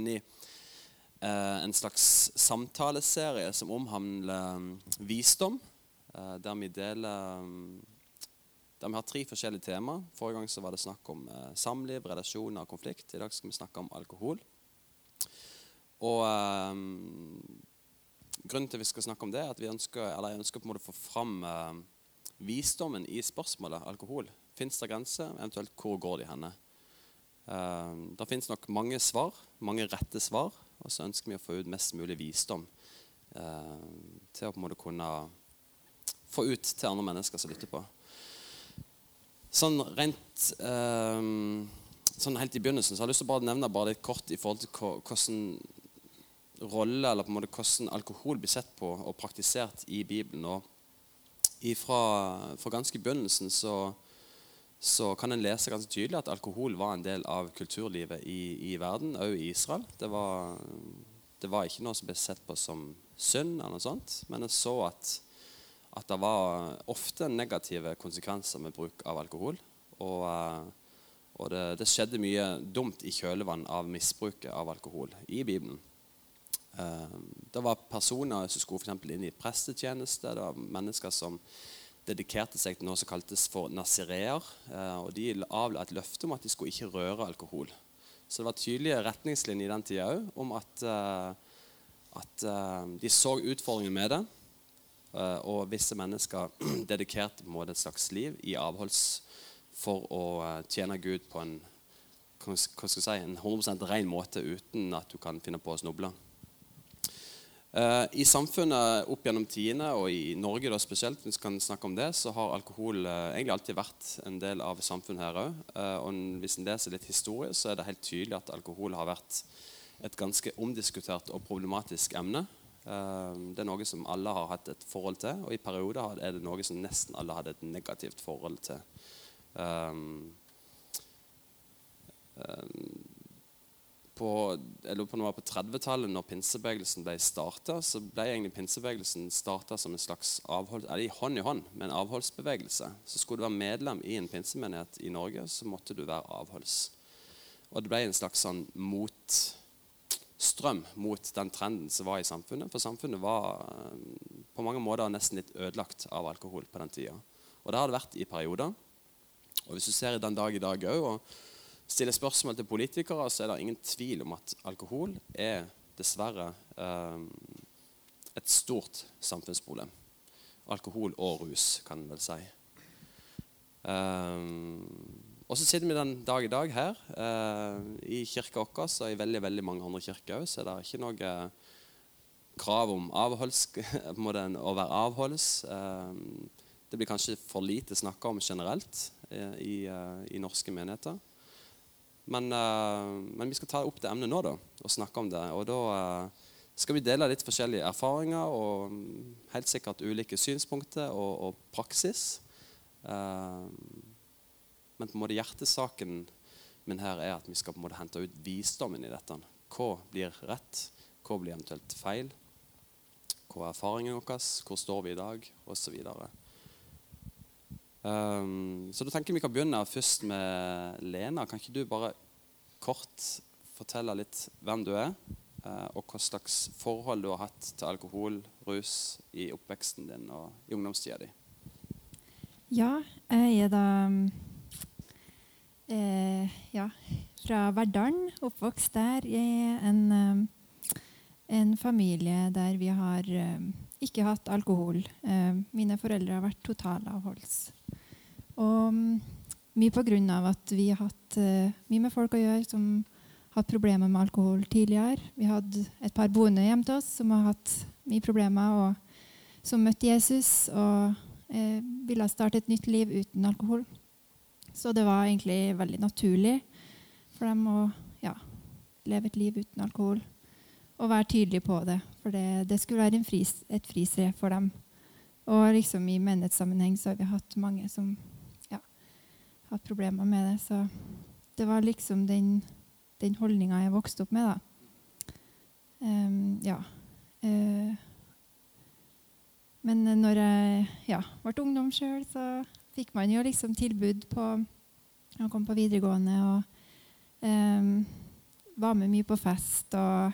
inne i eh, en slags samtaleserie som omhandler um, visdom. Eh, der vi deler um, Der vi har tre forskjellige temaer. Forrige gang så var det snakk om eh, samliv, relasjoner og konflikt. I dag skal vi snakke om alkohol. Og um, Grunnen til vi skal snakke om det, er at vi ønsker, eller jeg ønsker på en måte å få fram eh, visdommen i spørsmålet alkohol. Fins det grenser? Eventuelt hvor går de henne? Uh, det fins nok mange svar, mange rette svar, og så ønsker vi å få ut mest mulig visdom eh, til å på en måte kunne få ut til andre mennesker som lytter på. Sånn rent eh, sånn helt i begynnelsen så har jeg lyst til å bare nevne bare litt kort i forhold til hvordan rolle eller på en måte hvordan alkohol blir sett på og praktisert i Bibelen. Og ifra, fra ganske begynnelsen så så kan en lese ganske tydelig at alkohol var en del av kulturlivet i, i verden, også i Israel. Det var, det var, ikke noe som ble sett på som synd, eller noe sånt, men en så at, at, det var ofte negative konsekvenser med bruk av alkohol. Og, eh, og det, det, skjedde mye dumt i kjølvann av misbruket av alkohol i Bibelen. Eh, det var personer som skulle for inn i prestetjeneste. Det var mennesker som dedikerte seg til noe som kaltes for nazireer. Eh, og de avla et løfte om at de skulle ikke røre alkohol. Så det var tydelige retningslinjer i den tida òg om at, eh, at, eh, de så utfordringen med det. Og visse mennesker dedikerte på en måte et slags liv i avholds for å tjene Gud på en, hva skal jeg si, en 100% ren måte uten at du kan finne på å snuble. Uh, I samfunnet opp gjennom tidene, og i Norge da spesielt, hvis vi kan snakke om det, så har alkohol uh, egentlig alltid vært en del av samfunnet her òg. Eh, og hvis en leser litt historie, så er det helt tydelig at alkohol har vært et ganske omdiskutert og problematisk emne. det er noe som alle har hatt et forhold til, og i perioder er det noe som nesten alle hadde et negativt forhold til. Um, um, på, på 30-tallet, når pinsebevegelsen ble starta, så ble egentlig pinsebevegelsen starta som en slags avhold, eller hånd i hånd med en avholdsbevegelse. Så skulle du være medlem i en pinsemenighet i Norge, så måtte du være avholds. Og det ble en slags sånn motstrøm mot den trenden som var i samfunnet. For samfunnet var eh, på mange måter nesten litt ødelagt av alkohol på den tida. Og det har det vært i perioder. Og hvis du ser i den dag i dag òg stiller spørsmål til politikere, så er det ingen tvil om at alkohol er dessverre eh, et stort samfunnsproblem. Alkohol og rus, kan en vel si. Eh, og så sitter vi den dag i dag her Eh, i kirka vår og i veldig veldig mange andre kirker òg, så er det ikke noe krav om avholds, å være avholds. Eh, det blir kanskje for lite snakka om generelt eh, i, uh, i norske menigheter. Men, uh, men, vi skal ta opp det emnet nå da, og snakke om det. Og da uh, skal vi dele litt forskjellige erfaringer og um, helt sikkert ulike synspunkter og, og praksis. Uh, men på en måte hjertesaken min her er at vi skal på en måte hente ut visdommen i dette. Hva blir rett? Hva blir eventuelt feil? Hva er erfaringen vår? Hvor står vi i dag? Og så videre. Um, så da tenker jeg vi kan begynne først med Lena. Kan ikke du bare kort fortelle litt hvem du er, uh, og hva slags forhold du har hatt til alkohol, rus i oppveksten din og i ungdomstida di? Ja, jeg er da eh, ja, fra Verdalen, oppvokst der. Jeg er en, um, en familie der vi har um, ikke hatt alkohol. Mine foreldre har vært totalavholds. Og mm, mye av at vi har hatt uh, mye med folk å gjøre som har hatt problemer med alkohol tidligere. Vi hadde et par boende hjemme til oss som har hatt mye problemer, og som møtte Jesus og uh, ville starte et nytt liv uten alkohol. Så det var egentlig veldig naturlig for dem å ja, leve et liv uten alkohol og være tydelig på det. For det, det skulle være fris, et fristed for dem. Og liksom i menighetssammenheng så har vi hatt mange som hatt problemer med det. Så det var liksom den, den holdninga jeg vokste opp med, da. Um, ja. Uh, men når jeg ja, ble ungdom sjøl, så fikk man jo liksom tilbud på å komme på videregående og um, var med mye på fest. Og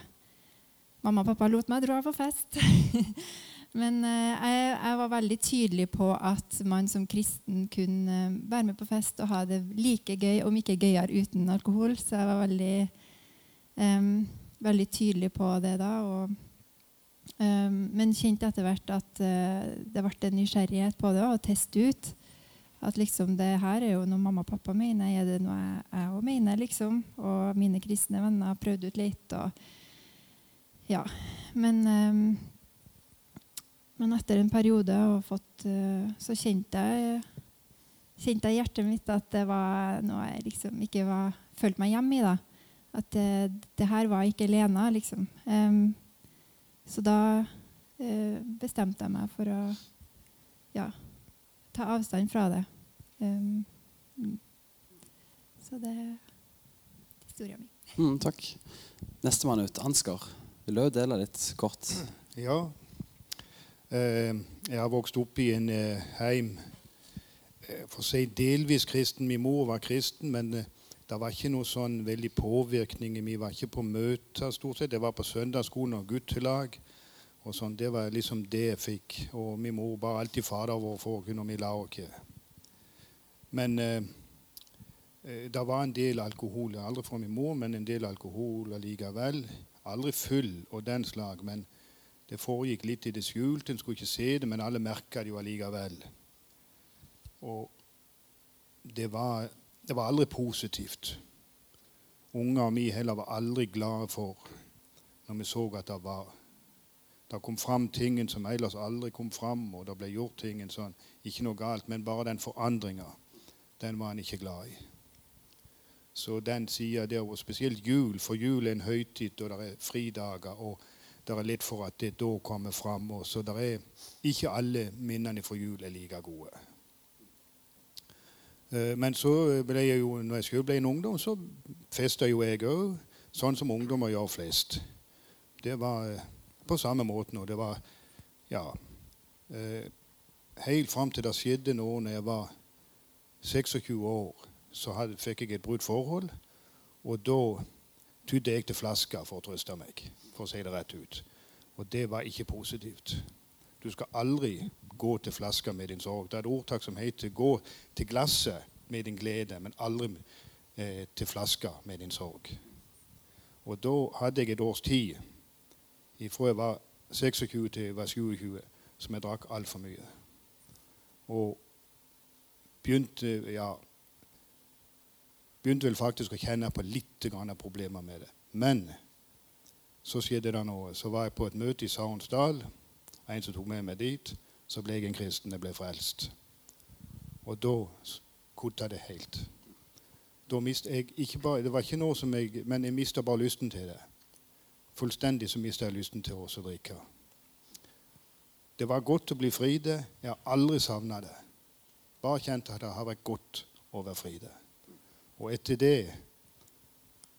mamma og pappa lot meg dra på fest. Men eh, jeg, jeg, var veldig tydelig på at man som kristen kunne være med på fest og ha det like gøy, om ikke gøyere, uten alkohol. Så jeg var veldig, um, veldig tydelig på det da. Og, um, men kjente etter hvert at uh, det ble en nysgjerrighet på det å teste ut. At liksom det her er jo noe mamma og pappa mener, er det noe jeg òg mener? liksom? Og mine kristne venner prøvde ut litt. og ja, Men um, men etter en periode fått, eh, så kjente jeg, kjente jeg i hjertet mitt at det var noe jeg liksom ikke var, følte meg hjemme i. da. At det, det her var ikke Lena, liksom. Um, så da uh, bestemte jeg meg for å ja, ta avstand fra det. Um, så det er historien min. Mm, takk. Nestemann ut, Ansgar. Vil du dele litt kort? Ja, jeg har vokst opp i en eh, heim eh, for å si delvis kristen. Min mor var kristen, men det var ikke noe sånn veldig påvirkning. Vi var ikke på møter stort sett. Det var på søndagsskolen og guttelag. og sånn. Det var liksom det jeg fikk. Og min mor bar alltid fader vår for når vi la oss. Men eh, det var en del alkohol. Aldri fra min mor, men en del alkohol allikevel. Aldri full og den slag. men det foregikk litt i det skjulte, en skulle ikke se det, men alle merka det jo allikevel. Og det var, det var aldri positivt. Unger og vi heller var aldri glade for når vi så at det var det kom fram ting som ellers aldri kom fram, og det ble gjort ting sånn. Ikke noe galt, men bare den forandringa, den var han ikke glad i. Så den sida der, og spesielt jul, for jul er en høytid, og det er fridager. og det er litt for at det da kommer fram. Så det er ikke alle minnene fra jul er like gode. Eh, men så ble jeg jo, når jeg selv ble en ungdom, så festa jo jeg òg. Sånn som ungdommer gjør flest. Det var eh, på samme måte. Og det var ja eh, Helt fram til det skjedde noe når jeg var 26 år, så hadde, fikk jeg et brutt forhold. Og da tydde jeg til flaska for å trøste meg, for å si det rett ut. Og det var ikke positivt. Du skal aldri gå til flaska med din sorg. Det er et ordtak som heter 'gå til glasset med din glede', men aldri eh, til flaska med din sorg. Og da hadde jeg et års tid, fra jeg var 26 til jeg var 27, som jeg drakk altfor mye. Og begynte ja, begynte vel faktisk å kjenne på litt problemer med det. Men så skjedde det noe. Så var jeg på et møte i Sarensdal. En som tok med meg dit. Så ble jeg en kristen. Jeg ble frelst. Og da kutta det helt. Da jeg ikke bare, Det var ikke noe som jeg Men jeg mista bare lysten til det. Fullstendig så mista jeg lysten til å drikke. Det var godt å bli fri det. Jeg har aldri savna det. Bare kjent at det har vært godt å være fri det. Og etter det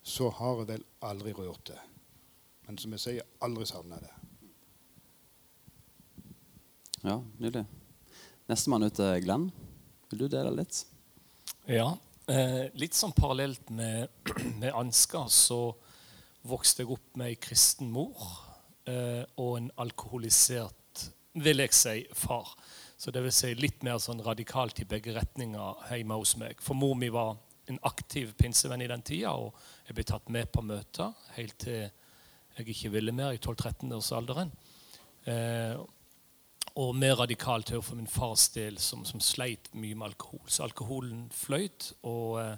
så har jeg vel aldri rørt det. Men som jeg sier, aldri savna det. Ja, nydelig. Nestemann ut er Glenn. Vil du dele litt? Ja. Eh, litt sånn parallelt med, med Ansgar så vokste jeg opp med ei kristen mor eh, og en alkoholisert, vil jeg si, far. Så det vil si litt mer sånn radikalt i begge retninger hjemme hos meg. For mor mi var en aktiv pinsevenn i den tida, og jeg ble tatt med på møter helt til jeg ikke ville mer, i 12-13-årsalderen. Eh, og mer radikalt òg for min fars del, som, som, sleit mye med alkohol. Så alkoholen fløyt, og, eh,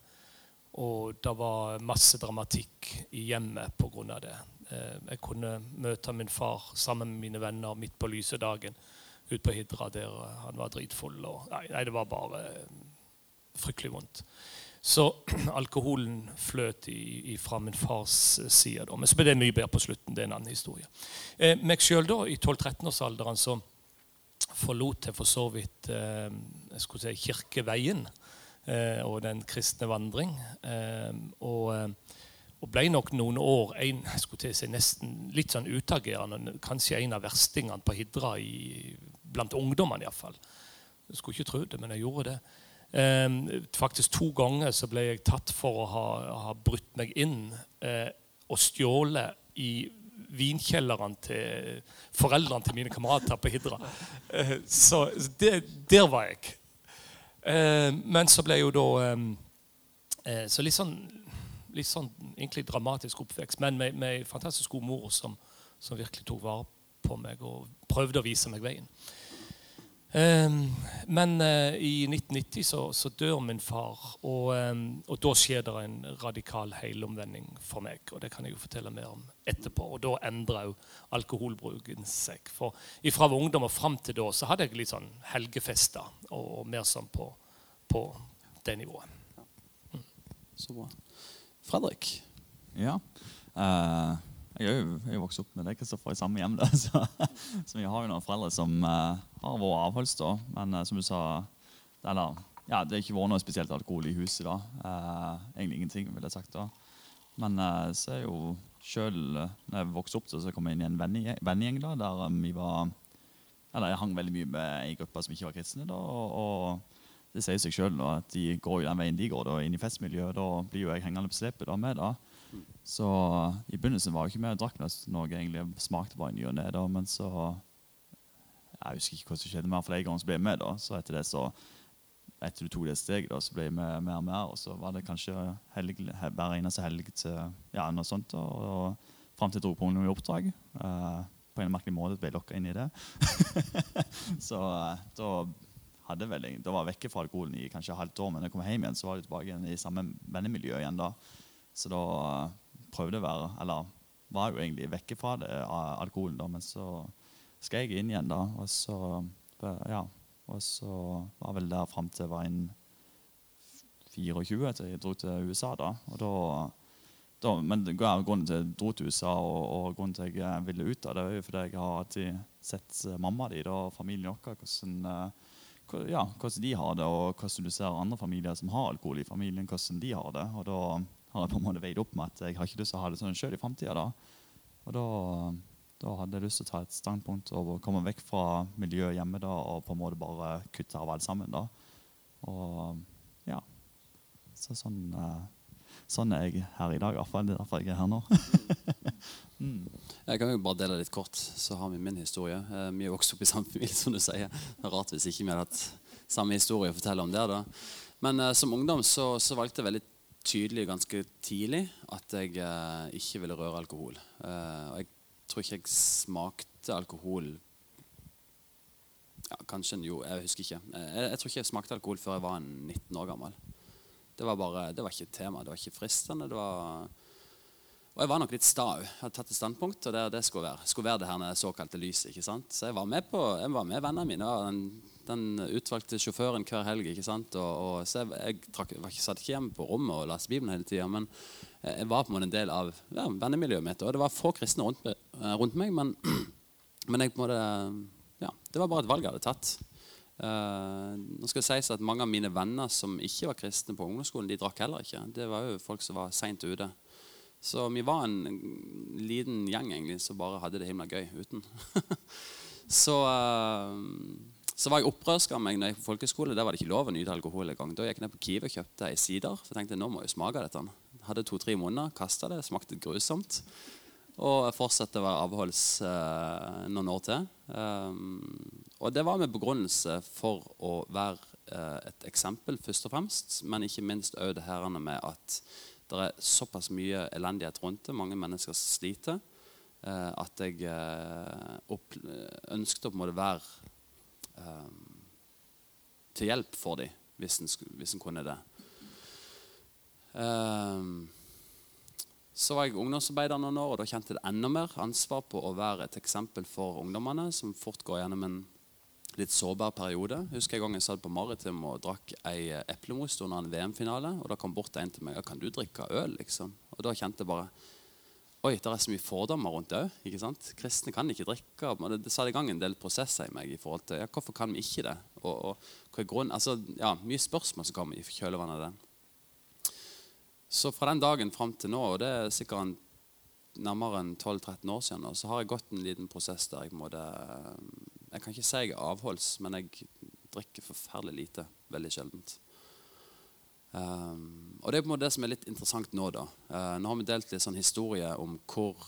og det var masse dramatikk i hjemmet pga. det. Eh, jeg kunne møte min far sammen med mine venner midt på lyse dagen ute på Hidra, der han var dritfull. Og, nei, nei, det var bare fryktelig vondt. Så alkoholen fløt i fra min fars side. Da. Men så ble det mye bedre på slutten. Det er en annen historie. Eh, meg sjøl i 12-13-årsalderen så forlot jeg for så vidt eh, jeg skulle si, kirkeveien eh, og den kristne vandring. Eh, og, eh, og, ble nok noen år en, jeg skulle si, nesten litt sånn utagerende. Kanskje en av verstingene på Hidra i, blant ungdommene iallfall. Skulle ikke tro det, men jeg gjorde det. Um, faktisk to ganger så ble jeg tatt for å ha, ha brutt meg inn. Uh, og stjålet i vinkjelleren til foreldrene til mine kamerater på Hidra. Eh, så det, der var jeg. Eh, men så ble jeg jo da eh, Så litt sånn, litt sånn egentlig dramatisk oppvekst, men med, ei fantastisk god mor som, som virkelig tok vare på meg og prøvde å vise meg veien. Um, men uh, i 1990 så, så, dør min far, og, um, og, da skjer det en radikal helomvending for meg. Og det kan jeg jo fortelle mer om etterpå. Og da endrer òg alkoholbruken seg. For fra ungdom og fram til da så hadde jeg litt sånn helgefester og, og mer sånn på, på det nivået. Mm. Så bra. Fredrik? Ja. Uh, jeg er jo, vokst opp med deg, Kristoffer, i samme hjem. Da, så, så, vi har jo noen foreldre som uh, har vært avholds. da, Men uh, som du sa eller, ja, Det har ikke vært noe spesielt alkohol i huset. da, uh, Egentlig ingenting, ville jeg sagt. da. Men så er jo sjøl når jeg vokste opp, så kom jeg inn i en vennegjeng da, der um, vi var eller Jeg hang veldig mye med ei gruppe som ikke var kristne. da, og, og det sier seg sjøl at de går jo den veien de går, da, inn i festmiljøet. Da blir jo jeg hengende på slepet da, med. da, så i begynnelsen var jeg ikke med og drakk noe egentlig smakte bare i ny og ne. Men så Jeg husker ikke hva som skjedde, men flere ganger så ble jeg med. da, Så etter det så etter du tok det steget, da, så ble jeg med mer og mer. Og så var det kanskje helg, hver eneste helg til ja, noe sånt. Og, og fram til jeg dro på noe oppdrag. Uh, på en merkelig måte ble jeg lokka inn i det. så uh, da hadde vel, da var jeg vekke fra alkoholen i kanskje halvt år, men da jeg kom hjem igjen, så var jeg tilbake igjen i samme vennemiljø igjen da. Så da prøvde jeg å være Eller var jo egentlig vekke fra det, alkoholen, da, men så skal jeg inn igjen, da. Og så, ja, og så var vel der fram til jeg var inn 24 til jeg dro til USA. da, og da da, men grunnen til jeg dro til USA og, og grunnen til jeg ville ut da, det, er jo fordi jeg har alltid sett mamma di og familien vår hvordan, eh, ja, hvordan de har det, og hvordan du ser andre familier som har alkohol i familien, hvordan de har det. Og da har jeg på en måte veid opp med at jeg har ikke lyst til å ha det sånn sjøl i framtida. Og da, da, hadde jeg lyst til å ta et standpunkt og komme vekk fra miljøet hjemme da, og på en måte bare kutte av alt sammen. da. Og ja. Så sånn, uh, sånn er jeg her i dag, i hvert fall. Det er derfor jeg er her nå. mm. Jeg kan jo bare dele litt kort, så har vi min historie. Eh, vi er vokst opp i samme familie, som du sier. Det er rart hvis ikke vi hadde hatt samme historie å fortelle om det. da. Men uh, som ungdom så, så valgte jeg veldig tydelig ganske tidlig at jeg eh, ikke ville røre alkohol. Eh, og jeg tror ikke jeg smakte alkohol ja, Kanskje Jo, jeg husker ikke. Eh, jeg, jeg, tror ikke jeg smakte alkohol før jeg var 19 år gammel. Det var bare, det var ikke et tema. Det var ikke fristende. det var... Og jeg var nok litt sta òg. Hadde tatt et standpunkt, og det, det skulle, være, skulle være det her såkalte lyset. ikke sant? Så jeg var med på, jeg var med vennene mine. og den den utvalgte sjåføren hver helg. ikke sant? Og, og så jeg, jeg, trakk, jeg satt ikke hjemme på rommet og leste Bibelen hele tida, men jeg var på en måte en del av ja, vennemiljøet mitt. Og det var få kristne rundt, eh, rundt meg, men, men jeg på en måte, ja, det var bare et valg jeg hadde tatt. Uh, nå skal det sies at Mange av mine venner som ikke var kristne på ungdomsskolen, de drakk heller ikke. Det var jo folk som var seint ute. Så vi var en liten gjeng egentlig som bare hadde det himla gøy uten. så uh, så var jeg opprørsk av meg når jeg på folkeskole. Der var det ikke lov å nyte alkohol engang. Da gikk jeg ned på Kiwi og kjøpte ei sider. Så tenkte jeg nå må jeg smake dette. Hadde to-tre måneder, kasta det, smakte grusomt. Og fortsatte å være avholds eh, noen år til. Um, og det var med begrunnelse for å være eh, et eksempel, først og fremst. Men ikke minst òg det her med at det er såpass mye elendighet rundt det. Mange mennesker sliter. Eh, at jeg eh, ønsket å på en måte være um, til hjelp for dem, hvis en, hvis en kunne det. Um, så var jeg ungdomsarbeider noen år, og da kjente jeg enda mer ansvar på å være et eksempel for ungdommene, som fort går gjennom en litt sårbar periode. Husker jeg gang jeg satt på Maritim og drakk ei eplemos under en VM-finale. og Da kom bort en til meg ja, kan du drikke øl. liksom? Og Da kjente jeg bare Oi, det er så mye fordommer rundt det òg. Kristne kan ikke drikke. Det satte i gang en del prosesser i meg i forhold til ja, hvorfor kan vi ikke det. Og, og hva er grunnen? Altså, ja, Mye spørsmål som kommer i kjølvannet av det. Så fra den dagen fram til nå, og det er sikkert en, nærmere enn 12-13 år siden, så har jeg gått en liten prosess der jeg måtte Jeg kan ikke si jeg er avholds, men jeg drikker forferdelig lite. Veldig sjeldent. Um, og det er på en måte det som er litt interessant nå. da. Uh, nå har vi delt litt sånn historie om hvor,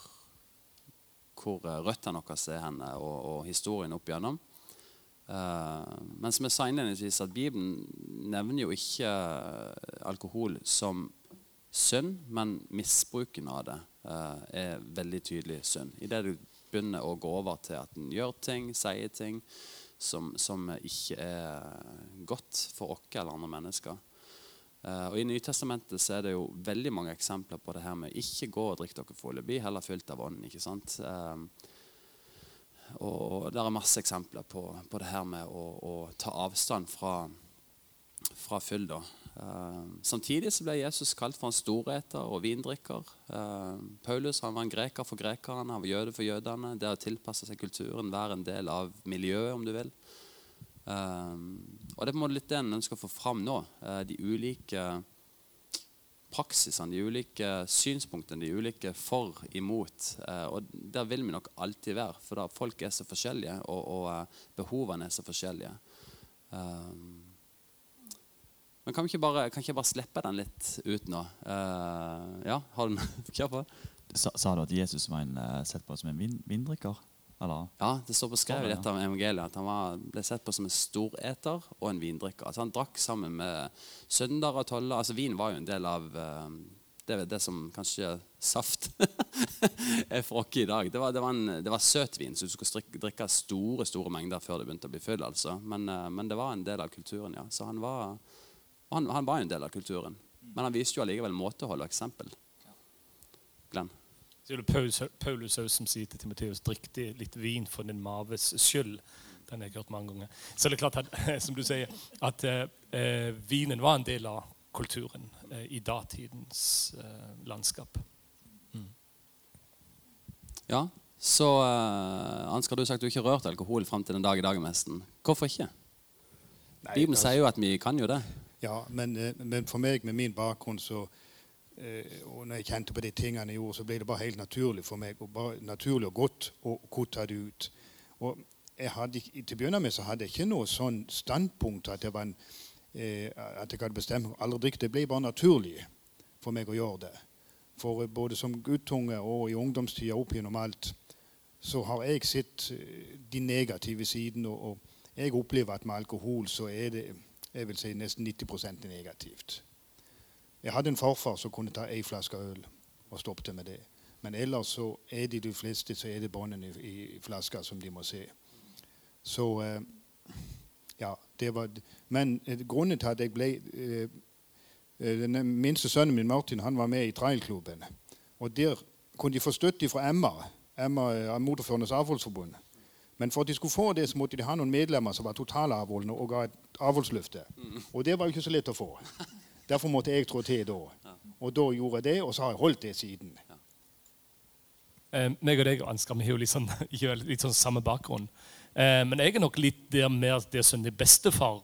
hvor uh, røttene våre er henne, og, og historien opp igjennom. Uh, men som jeg sa innledningsvis, at Bibelen nevner jo ikke alkohol som synd, men misbruken av det er veldig tydelig synd. Idet du begynner å gå over til at en gjør ting, sier ting som, som ikke er godt for oss eller andre mennesker. Uh, og I Nytestamentet så er det jo veldig mange eksempler på det her med ikke gå og drikk dere fulle. Bli heller fylt av ånden. ikke sant? Uh, og det er masse eksempler på, på det her med å, å ta avstand fra, fra fyll. da. Uh, samtidig så ble Jesus kalt for en storeter og vindrikker. Paulus han var en greker for grekerne, han var jøde for jødene. Det å tilpasse seg kulturen, være en del av miljøet, om du vil. Um, og det er på en måte litt det en ønsker å få fram nå. Uh, de ulike praksisene, de ulike synspunktene, de ulike for, imot. Uh, og der vil vi nok alltid være, for da folk er så forskjellige, og, og uh, behovene er så forskjellige. Um, men kan vi ikke bare, kan ikke bare slippe den litt ut nå? ja, har du noe? Kjør på. Sa, sa, du at Jesus var en, sett på som en vin, vindrikker? Eller? Ja, det står beskrevet i dette evangeliet at han var, ble sett på som en storeter og en vindrikker. Altså Han drakk sammen med søndager og toller. Altså Vin var jo en del av uh, det, det, som kanskje saft er for oss i dag. Det var, det var, en, det var søtvin, så du skulle drikke store store mengder før det begynte å bli full. altså. Men, uh, men, det var en del av kulturen, ja. Så han var, han, han var en del av kulturen. Men han viste jo allikevel måtehold og eksempel. Glenn? Så er det Paulus, som sier til Timoteus drikk litt vin for din maves skyld. Den har jeg hørt mange ganger. Så det er klart at, som du sier, at eh, vinen var en del av kulturen eh, i datidens eh, landskap. Mm. Ja, så eh, Ansgar, du har sagt du ikke har rørt alkohol fram til den dag i dag nesten. Hvorfor ikke? Nei, Bibelen altså, sier jo at vi kan jo det. Ja, men, eh, men for meg med min bakgrunn så Eh, og når jeg kjente på de tingene jeg gjorde, så ble det bare helt naturlig for meg. og bare Naturlig og godt å kutte det ut. Og jeg hadde, Til å begynne med så hadde jeg ikke noe sånn standpunkt at jeg, en, eh, at jeg hadde bestemt aldri drikke. Det ble bare naturlig for meg å gjøre det. For både som guttunge og i ungdomstida opp gjennom alt så har jeg sett eh, de negative sidene. Og jeg opplever at med alkohol så er det jeg vil si nesten 90% negativt. Jeg hadde en farfar som kunne ta ei flaske øl og stoppet med det. Men ellers så er de de fleste så er det båndene i, i flaska som de må se. Så eh, ja, det var Men eh, grunnen til at jeg ble eh, Den minste sønnen min, Martin, han var med i trailklubben. Og der kunne de få støtte fra Emma, Emma Motorførernes avholdsforbund. Men for at de skulle få det, så måtte de ha noen medlemmer som var totalavholdende og ga et avholdsløfte. Mm. Og det var jo ikke så lett å få. Derfor måtte jeg trå til da. Og da gjorde jeg det, og så har jeg holdt det siden. Eh, meg og deg Ansgar, vi har jo litt sånn, litt sånn samme bakgrunn. Eh, men jeg er nok litt der mer det som din bestefar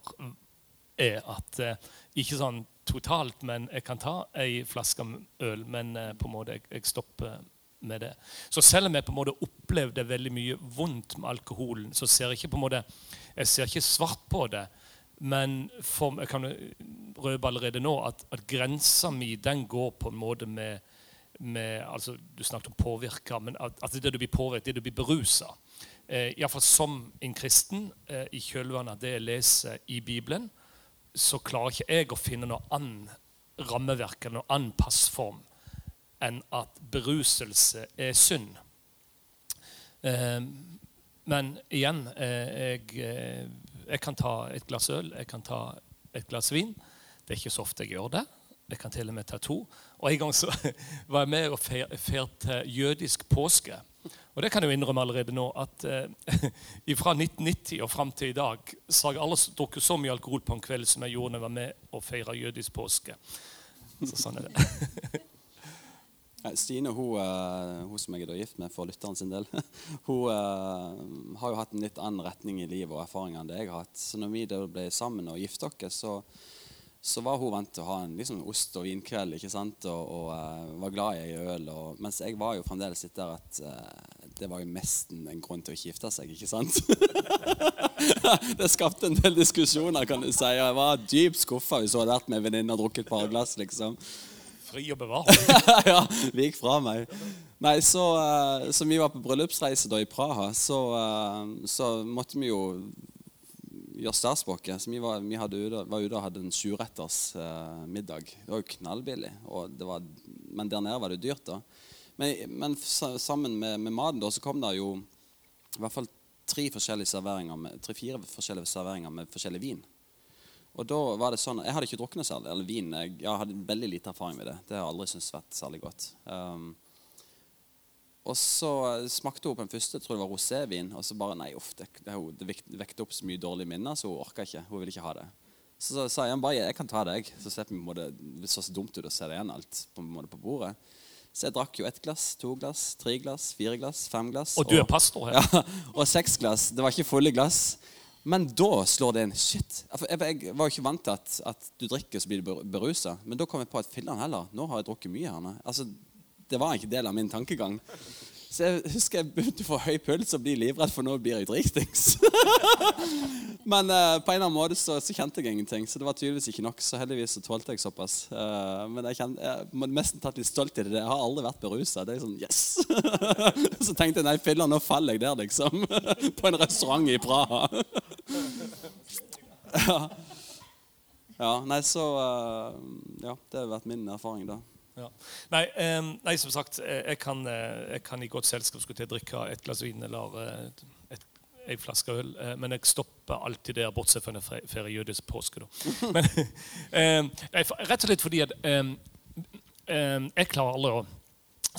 er. At eh, ikke sånn totalt, men jeg kan ta ei flaske øl, men eh, på en måte jeg, jeg, stopper med det. Så selv om jeg på en måte opplevde veldig mye vondt med alkoholen, så ser jeg ikke på en måte, jeg ser ikke svart på det. Men for, jeg kan røpe allerede nå at, at grensa mi den går på en måte med, med altså, Du snakket om påvirka, men at, at det du blir påvirket, det du blir berusa. Eh, Iallfall som en kristen, eh, i kjølvannet av det jeg leser i Bibelen, så klarer ikke jeg å finne noe annet rammeverk eller noen annen passform enn at beruselse er synd. Eh, men igjen, eh, jeg eh, jeg kan ta et glass øl, jeg kan ta et glass vin. Det er ikke så ofte jeg gjør det. Jeg kan til og med ta to. Og En gang så var jeg med og feirte jødisk påske. Og det kan jeg jo innrømme allerede nå at eh, fra 1990 og fram til i dag så har jeg aldri drukket så mye alkohol på en kveld som jeg gjorde da jeg var med og feira jødisk påske. Så sånn er det. Stine, hun, uh, hun, som jeg er gift med for lytteren sin del, hun uh, har jo hatt en litt annen retning i livet og erfaringer enn det jeg har hatt. Så når vi ble sammen og gifte oss, så, så, var hun vant til å ha en liksom, ost- og vinkveld ikke sant? og, og uh, var glad i øl. Og, mens jeg var jo fremdeles litt der at det var jo nesten en grunn til å gifte seg, ikke sant? det skapte en del diskusjoner, kan du si. Og Jeg var dypt skuffa hvis hun hadde vært med en venninne og drukket et par glass, liksom. Fri og bevare. ja, vi gikk fra meg. Nei, så, uh, så vi var på bryllupsreise da i Praha, så, uh, så måtte vi jo gjøre statsspråket. Så vi, var, vi ute, var ute og hadde en sjuretters uh, middag. Det var jo knallbillig, var, men der nede var det dyrt. da. Men, men sammen med, med, maten da, så kom det jo i hvert fall tre forskjellige tre-fire forskjellige serveringer med forskjellig vin. Og da var det sånn, Jeg hadde ikke drukket noe særlig, eller vin. Jeg, jeg, hadde veldig lite erfaring med det. Det har jeg aldri syntes vært særlig godt. Um, og så smakte hun på den første, jeg tror det var rosévin, og så bare nei, uff, det, det, det vekte opp så mye dårlige minner, så hun orka ikke. Hun ville ikke ha det. Så sa jeg bare jeg kan ta deg. Så slipper vi det så dumt ut å se det igjen alt på, på bordet. Så jeg drakk jo ett glass, to glass, tre glass, fire glass, fem glass. Og du er pastor her? Ja, og seks glass. Det var ikke fulle glass. Men da slår det inn. Shit. Jeg, jeg var jo ikke vant til at, at, du drikker, så blir du berusa. Men da kom jeg på at filler'n heller. Nå har jeg drukket mye her. Altså, det var ikke del av min tankegang. Så jeg husker jeg begynte å få høy puls og bli livredd, for nå blir jeg dritings. Men uh, på en eller annen måte så, så, kjente jeg ingenting, så det var tydeligvis ikke nok. Så heldigvis så tålte jeg såpass. Uh, men jeg, kjente, jeg må nesten tatt litt stolt i det. Jeg har aldri vært berusa. Det sånn Yes! så tenkte jeg nei, filler, nå faller jeg der, liksom. på en restaurant i Praha. Ja. ja. Nei, så uh, Ja, det har vært min erfaring, da. Ja. Nei, eh, nei, som sagt, eh, jeg kan, eh, jeg kan, i godt selskap skulle til å drikke et glass vin eller et, et, en flaske øl. Eh, men jeg stopper alltid der, bortsett fra når jeg feirer jødisk påske. Men, eh, rett og slett fordi at eh, jeg klarer aldri å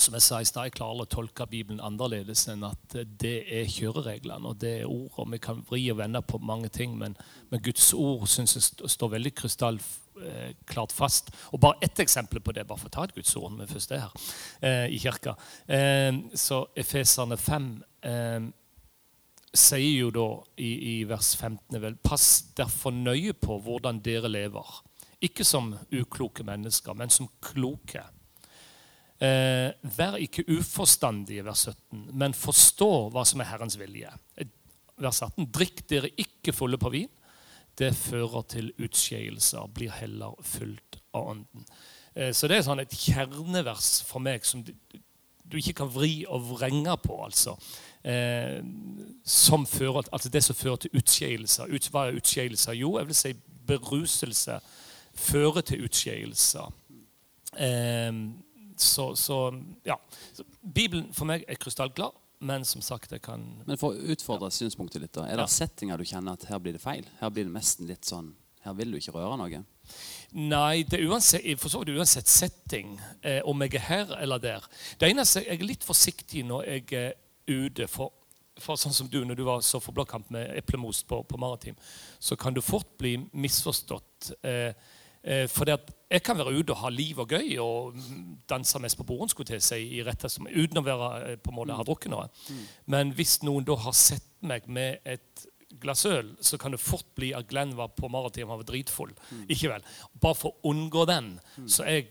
som jeg sa i stad, jeg klarer å tolke Bibelen annerledes enn at det er kjørereglene og det er ord. og Vi kan vri og vende på mange ting, men, men Guds ord synes jeg står veldig krystallklart fast. Og Bare ett eksempel på det, bare for å ta et Guds ord når vi først er her eh, i kirka. Eh, så Efeserne 5 eh, sier jo da i, i vers 15 vel, Pass derfor nøye på hvordan dere lever. Ikke som ukloke mennesker, men som kloke Eh, vær ikke uforstandige, vers 17, men forstå hva som er Herrens vilje. Vers 18. Drikk dere ikke fulle på vin. Det fører til utskeielser. Blir heller fulgt av Ånden. Eh, så det er sånn et kjernevers for meg som du, du ikke kan vri og vrenge på. altså. Eh, som fører, altså det som fører til utskeielser. Ut, hva er utskeielser? Jo, jeg vil si beruselse fører til utskeielser. Eh, så, så, ja. Så Bibelen for meg er krystallklar, men som sagt jeg kan Men for å utfordre ja. synspunktet litt, da, er det ja. settinger du kjenner at her blir det feil? Her blir det nesten litt sånn Her vil du ikke røre noe? Nei, det er uansett, for så vidt uansett setting, eh, om jeg er her eller der. Det eneste, Jeg er litt forsiktig når jeg er ute. for for sånn som du, når du var så for blåkamp med eplemos på, på Maritim, så kan du fort bli misforstått. Eh, Eh, for jeg kan være ute og ha liv og gøy og danse mest på bordene skulle til seg, i rette, uten å være, eh, på en måte ha drukket noe. Mm. Men hvis noen da har sett meg med et glass øl, så kan det fort bli at Glenn var på Maritim og var dritfull. Mm. Ikke vel? Bare for å unngå den, mm. så er jeg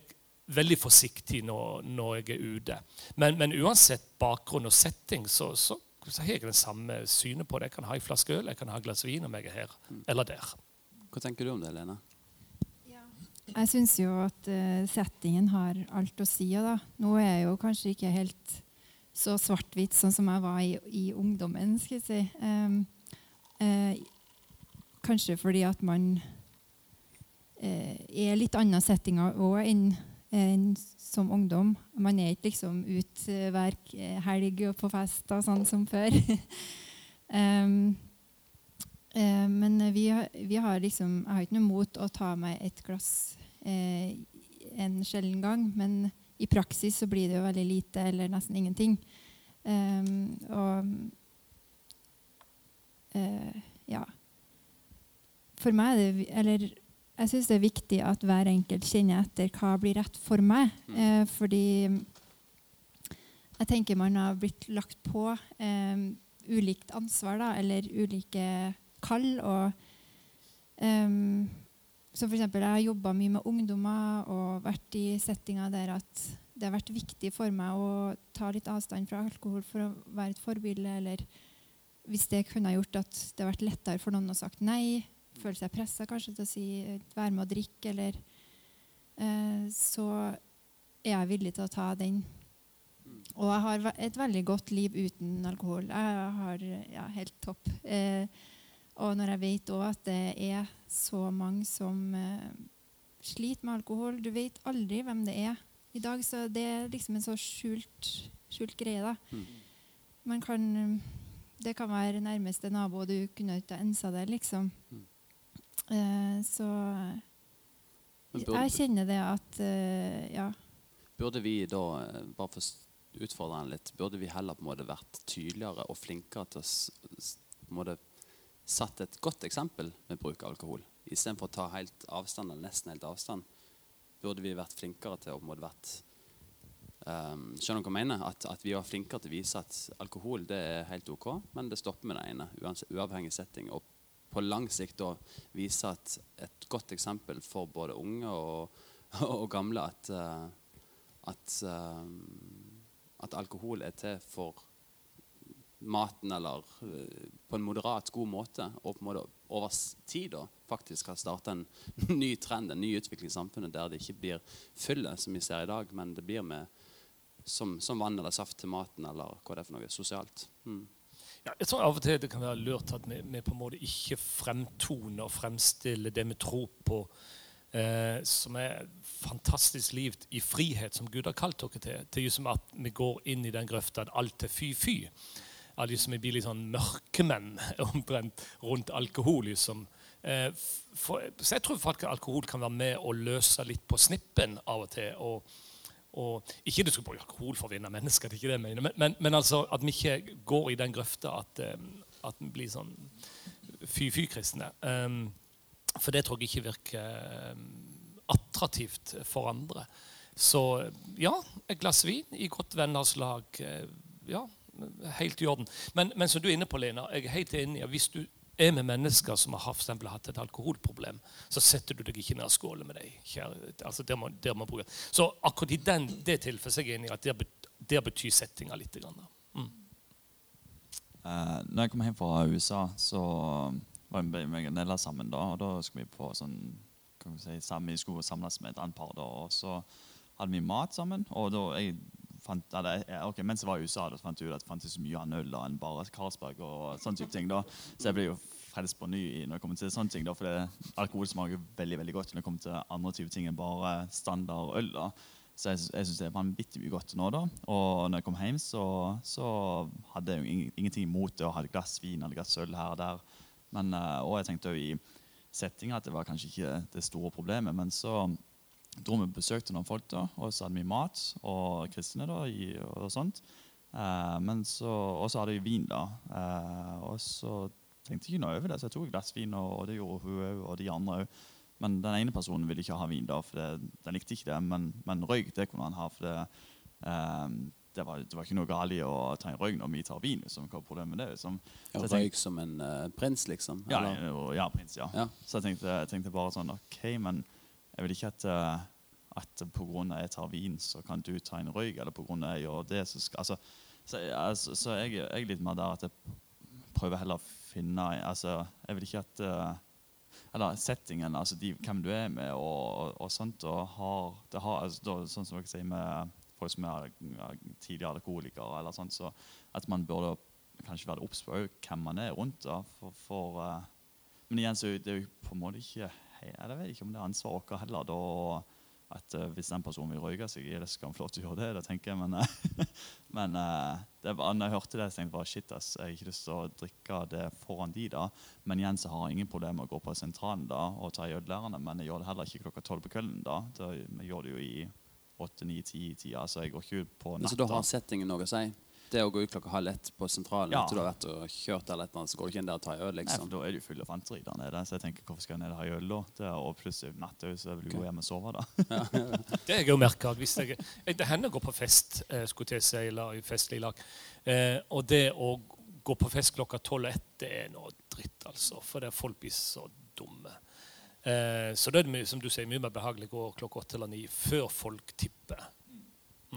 veldig forsiktig når, når jeg er ute. Men, men, uansett bakgrunn og setting, så, så, så, har jeg det samme synet på det. Jeg kan ha en flaske øl, jeg kan ha et glass vin om jeg er her mm. eller der. Hva tenker du om det, Lene? Jeg syns jo at uh, settingen har alt å si. Da. Nå er jeg jo kanskje ikke helt så svart-hvitt sånn som jeg var i, i ungdommen. skal jeg si. Eh, eh, kanskje fordi at man eh, er litt annen settinger òg enn, enn som ungdom. Man er ikke liksom ut hver helg og på fest og sånn som før. um, vi vi har, liksom Jeg har ikke noe mot å ta meg et glass eh, en sjelden gang. Men i praksis så blir det jo veldig lite eller nesten ingenting. Um, og uh, ja. For meg er det Eller jeg syns det er viktig at hver enkelt kjenner etter hva blir rett for meg. Uh, fordi jeg tenker man har blitt lagt på um, ulikt ansvar, da, eller ulike kall. og um, som eksempel, Jeg har jobba mye med ungdommer og vært i settinger der at det har vært viktig for meg å ta litt avstand fra alkohol for å være et forbilde. Eller hvis det kunne gjort at det har vært lettere for noen å sagt nei, føle seg pressa kanskje til å si være med og drikke, eller eh, Så er jeg villig til å ta den. Og jeg har et veldig godt liv uten alkohol. Jeg har ja, helt topp. Eh, og når jeg vet òg at det er så mange som eh, sliter med alkohol Du vet aldri hvem det er i dag, så det er liksom en så skjult, skjult greie. da. Mm. Man kan, det kan være nærmeste nabo, og du kunne ikke ensa det, liksom. Mm. Eh, så burde- jeg kjenner det at eh, Ja. Burde vi da, eh, bare for å utfordre den litt, burde vi heller på en måte vært tydeligere og flinkere til å på en måte satt et godt eksempel med bruk av alkohol? Istedenfor å ta helt avstand, eller nesten helt avstand, burde vi vært flinkere til å på vært um, Skjønner du hva jeg mener? At, at vi var flinkere til å vise at alkohol det er helt ok, men det stopper med det ene, uavhengig setting. Og på lang sikt da vise at et godt eksempel for både unge og, og gamle at eh, at, eh, at alkohol er til for maten, eller eh, på en moderat, god måte, og på en måte over tid da, faktisk har starta en ny trend, en ny utvikling i samfunnet, der det ikke blir fylle, som vi ser i dag, men det blir med som, som vann eller saft til maten, eller hva det er for noe sosialt. Mm. Ja, jeg tror av og til det kan være lurt at vi, vi på en måte ikke fremtoner og fremstiller det vi tror på, eh, som er fantastisk liv i frihet, som Gud har kalt dere til. Jo som at vi går inn i den grøfta at alt er fy-fy. At de vi blir litt sånn mørkemenn omtrent rundt alkohol. liksom. Eh, for, så jeg tror faktisk alkohol kan være med å løse litt på snippen av og til. og og ikke du skal bruke alkohol for å vinne mennesker, det er ikke det jeg mener, men, men, men altså at vi ikke går i den grøfta at, eh, at vi blir sånn fy-fy-kristne. Um, for det tror jeg ikke virker um, attraktivt for andre. Så ja, et glass vin i godt venners lag. eh, Ja, helt i orden. Men, men som du er inne på, Lena, jeg er helt enig. Hvis du er med mennesker som har eksempel hatt et alkoholproblem, så setter du deg ikke ned og skåler med dem. Altså der må, der bruke. Så akkurat i den, det tilfellet er jeg enig i at der, betyr settinga litt. Grann, mm. uh, når jeg kom hjem fra USA, så var vi meg en Nella sammen. da, og Da skulle vi på sånn, kan vi si, sammen, skulle samles med et annet par. da, og Så hadde vi mat sammen. og da jeg fant, eller, okay, Mens jeg var i USA, da fant jeg ut at det fantes så mye annet øl enn bare Carlsberg. og sånne type ting da, Så jeg ble jo frelst på ny når det kommer til sånne ting. da, For det, alkohol smaker veldig veldig godt når det kommer til andre typer ting enn bare standard øl. da. Så jeg, jeg syns det er vanvittig mye godt nå. da. Og når jeg kom hjem, så, så hadde jeg jo ingenting imot det å ha et glass vin eller glass øl her og der. Men, eh, og jeg tenkte jo i settinga at det var kanskje ikke det store problemet. Men så dro vi besøkte noen folk, da, og så hadde vi mat og kristne da, i, og sånt. Eh, men så, og så hadde vi vin, da. Eh, og så tenkte jeg ikke noe over det, så jeg tok et glass vin, og, og det gjorde hun òg, og de andre òg. Men den ene personen ville ikke ha vin, da, for det, den likte ikke det. Men, men røyk det kunne han ha. for det, eh, det, var, det var ikke noe galt i å ta en røyk når vi tar vin. Liksom. Hva er problemet med det? Liksom. Ja, tenkte- røyk som en uh, prins, liksom? ja, ja, prins, ja. Ja. Så jeg tenkte, jeg tenkte bare sånn OK, men jeg vil ikke at, uh, at pga. jeg tar vin, så kan du ta en røyk, eller pga. jeg gjør det, så skal altså, Så, altså, så jeg, jeg er litt mer der at jeg prøver heller å finne altså, Jeg vil ikke at uh, Eller settingen, altså de, hvem du er med, og, og, og sånt. og har, det har, altså, da, Sånn som dere sier med folk som er tidligere alkoholikere, eller sånt, så at man burde kanskje være obs på hvem man er rundt. da, for, for men igjen så er jo på en måte ikke Jeg vet ikke om det er ansvaret vårt heller. da, at eh, Hvis den personen vil røyke seg, i det skal han få lov til å gjøre det. det tenker jeg, Men, eh, men eh, det var, når jeg hørte det, så tenkte jeg bare shit, ass, jeg har ikke lyst til å drikke det foran de da. Men igjen så har jeg ingen problemer med å gå på sentralen da og ta i ølærerne, men jeg gjør det heller ikke klokka tolv på kvelden. da. da jeg gjør det jo i åtte, ni, ti tida, så jeg går ikke ut på Men Så da har settingen noe å si? Det å gå ut klokka halv ett på sentralen Ja. etter du har vært og kjørt, eller et så går du ikke inn der og tar øl, Nei, liksom? for Da er det jo full av fanteri der nede. Så jeg tenker, hvorfor skal jeg ned og ha øl da? Det er, og plutselig natt òg, så jeg vil gå hjem og sove, da. Det har jeg jo merka. Det hender å gå på fest, eh, skulle til si, eller i festlig lag. Eh, og det å gå på fest klokka tolv og ett, det er noe dritt, altså. For det er folk blir så dumme. Eh, så det er som du sier, mye mer behagelig å gå klokka åtte eller ni før folk tipper.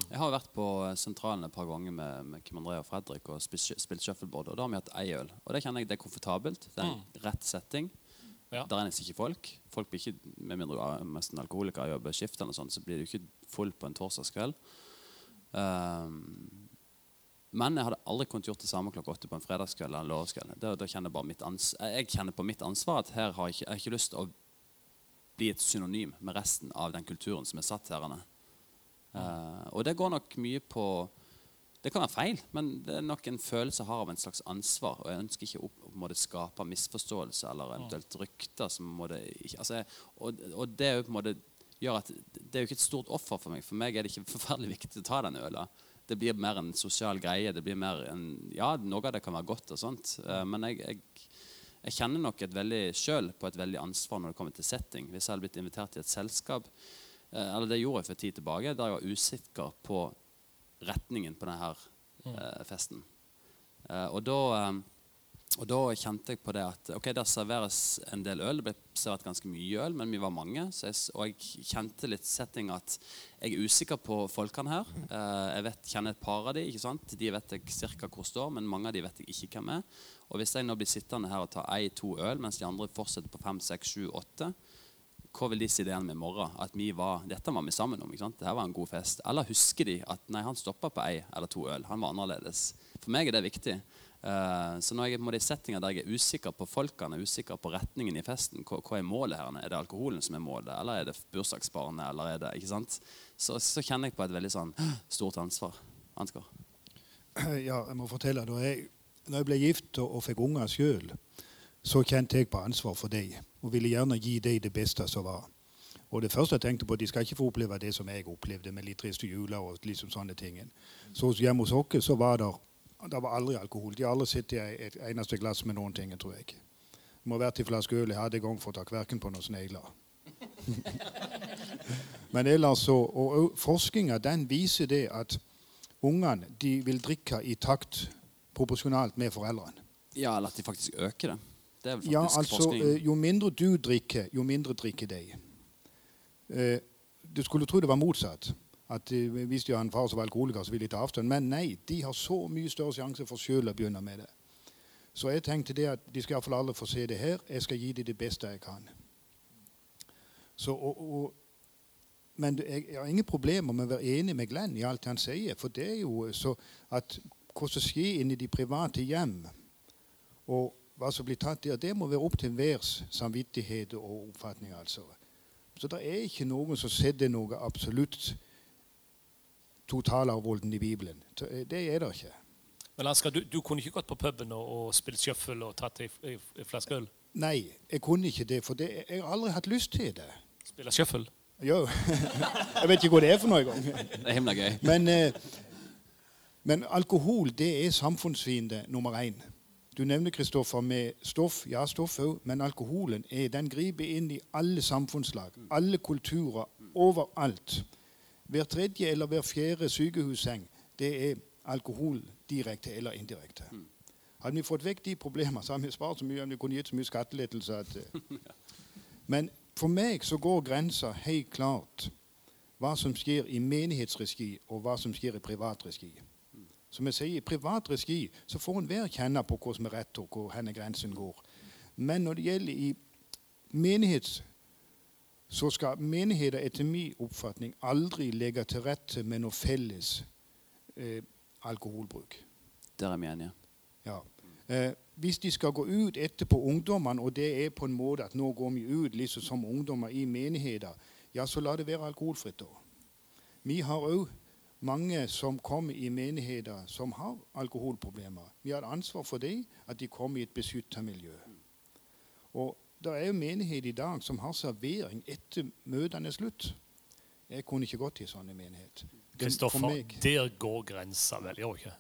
Jeg har vært på sentralen et par ganger med, med Kim André og Fredrik og spilt, shuffleboard. Og da har vi hatt ei øl. Og det kjenner jeg det er komfortabelt. Det er en rett setting. Ja. Der er nesten ikke folk. Folk blir ikke, Med mindre du er nesten alkoholiker og jobber skift, eller sånt, så blir du ikke full på en torsdagskveld. Um, men jeg hadde aldri kunnet gjort det samme klokka åtte på en fredagskveld eller en lørdagskveld. Da, da kjenner jeg, bare mitt ans jeg kjenner på mitt ansvar at her har jeg ikke, jeg har ikke lyst til å bli et synonym med resten av den kulturen som er satt her. Uh, og det går nok mye på Det kan være feil, men det er nok en følelse jeg har av en slags ansvar. Og jeg ønsker ikke å opp- må det skape misforståelse eller eventuelt rykter. som måtte altså, jeg- og, og det er jo på en måte gjør at det er jo ikke et stort offer for meg. For meg er det ikke forferdelig viktig å ta den øla. Det blir mer en sosial greie. det blir mer en, Ja, noe av det kan være godt, og sånt, uh, men jeg, jeg, jeg kjenner nok et veldig sjøl på et veldig ansvar når det kommer til setting. Hvis jeg hadde blitt invitert til et selskap eller Det gjorde jeg for en tid tilbake, der jeg var usikker på retningen på denne eh, festen. Eh, og da eh, og da kjente jeg på det at ok, der serveres en del øl. Det ble servert ganske mye øl, men vi var mange. Så jeg, og jeg kjente litt setting at jeg er usikker på folkene her. Eh, jeg vet, kjenner et par av de, ikke sant? De vet jeg cirka hvor står, men mange av de vet jeg ikke hvem er. Og hvis jeg nå blir sittende her og tar ei, to øl, mens de andre fortsetter på fem, seks, sju, åtte, hva vil de si det med i morgen? At vi var, dette var vi sammen om. ikke sant? Dette var en god fest. Eller husker de at nei, han stoppa på ei eller to øl? Han var annerledes. For meg er det viktig. Eh, så når jeg er på de settinger der jeg er usikker på folkene, usikker på retningen i festen, hva, hva er målet her? Er det alkoholen som er målet, eller er det bursdagsbarnet? eller er det, ikke sant? Så, så kjenner jeg på et veldig sånn stort ansvar. Ansgar. Ja, jeg må fortelle. Da jeg, når jeg ble gift og, og fikk unger sjøl, så kjente jeg på ansvar for dem og ville gjerne gi deg det beste som var. Og det første jeg tenkte på, De skal ikke få oppleve det som jeg opplevde med litt triste juler og liksom sånne ting. Så hjemme hos oss så var det det var aldri alkohol. De har aldri sittet i et eneste glass med noen ting, tror jeg. Det må ha vært en flaske øl jeg hadde en gang for å ta kverken på noen snegler. Men ellers så, og, Forskninga viser det at ungene de vil drikke i takt proporsjonalt med foreldrene. Ja, eller at de faktisk øker det. Det er vel faktisk Ja, altså, forskning. eh, Jo mindre du drikker, jo mindre drikker de. Eh, Du skulle tro det var motsatt. At eh, Hvis de har en far som var alkoholiker, så ville de ta avstand. Men nei, de har så mye større sjanse for selv å begynne med det. Så jeg tenkte det at de skal iallfall alle få se det her. Jeg skal gi dem det beste jeg kan. Så, og, og, men jeg, jeg har ingen problemer med å være enig med Glenn i alt han sier. For det er jo så at hva som skjer inni de private hjem, og hva som blir tatt der, det må være opp til enhvers samvittighet og oppfatning. altså. Så det er ikke noen som setter noe absolutt totalavholden i Bibelen. Det det er det ikke. Men Ansgar, du, du kunne ikke gått på puben og, og spilt shuffle og tatt ei flaske øl? Nei, jeg kunne ikke det, for det, jeg har aldri hatt lyst til det. Spille shuffle? Jo. jeg vet ikke hva det er for noe engang. Det er himla gøy. Men, eh, men alkohol det er samfunnsfiende nummer én. Du nevner Kristoffer med stoff. Ja, stoff òg. Men alkoholen er, den griper inn i alle samfunnslag, alle kulturer, overalt. Hver tredje eller hver fjerde sykehusseng det er alkohol direkte eller indirekte. Hadde vi fått vekk de problemene, så hadde vi spart så mye. Vi kunne gitt så mye skattelettelse. at eh. Men for meg så går grensa helt klart hva som skjer i menighetsregi, og hva som skjer i privat regi. Som jeg sier, I privat regi så får enhver kjenne på hva som er rett, og hvor henne grensen går. Men når det gjelder i menighet, så skal menigheter etter min oppfatning aldri legge til rette med noe felles eh, alkoholbruk. Der er vi enige. Ja. Eh, hvis de skal gå ut etterpå ungdommene, og det er på en måte at nå går vi ut liksom som ungdommer i menigheter, ja, så la det være alkoholfritt da. Vi har òg mange som kommer i menigheter som har alkoholproblemer. Vi har et ansvar for dem, at de kommer i et beskytta miljø. Og det er jo menighet i dag som har servering etter møtene er slutt. Jeg kunne ikke gått i sånne sånn menighet. Kristoffer, der går grensa vel, gjør ikke?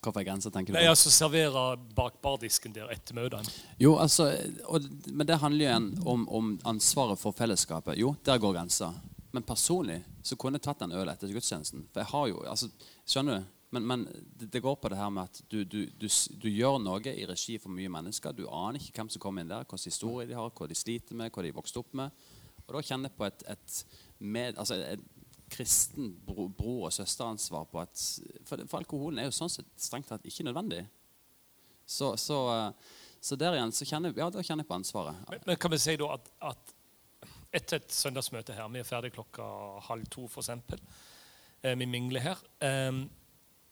Hvorfor er grensa, tenker du Nei, altså servere bak bardisken der etter møtene. Jo, altså, og, Men det handler jo igjen om, om ansvaret for fellesskapet. Jo, der går grensa. Men personlig så kunne jeg tatt en øl etter gudstjenesten. For jeg har jo, altså, Skjønner du? Men, men det, det går på det her med at du, du, du, du gjør noe i regi for mye mennesker. Du aner ikke hvem som kommer inn der, hvilken historie de har, hva de sliter med, hva de vokste opp med. Og da kjenner jeg på et, et med, altså, et, kristen bro, bror- og søsteransvar på at for, for alkoholen er jo sånn sett strengt tatt ikke nødvendig. Så, så, eh, så der igjen så kjenner, ja, da kjenner jeg på ansvaret. Men, men kan vi si da at, at etter et søndagsmøte her, vi er ferdig klokka halv to f.eks., eh, vi mingler her eh,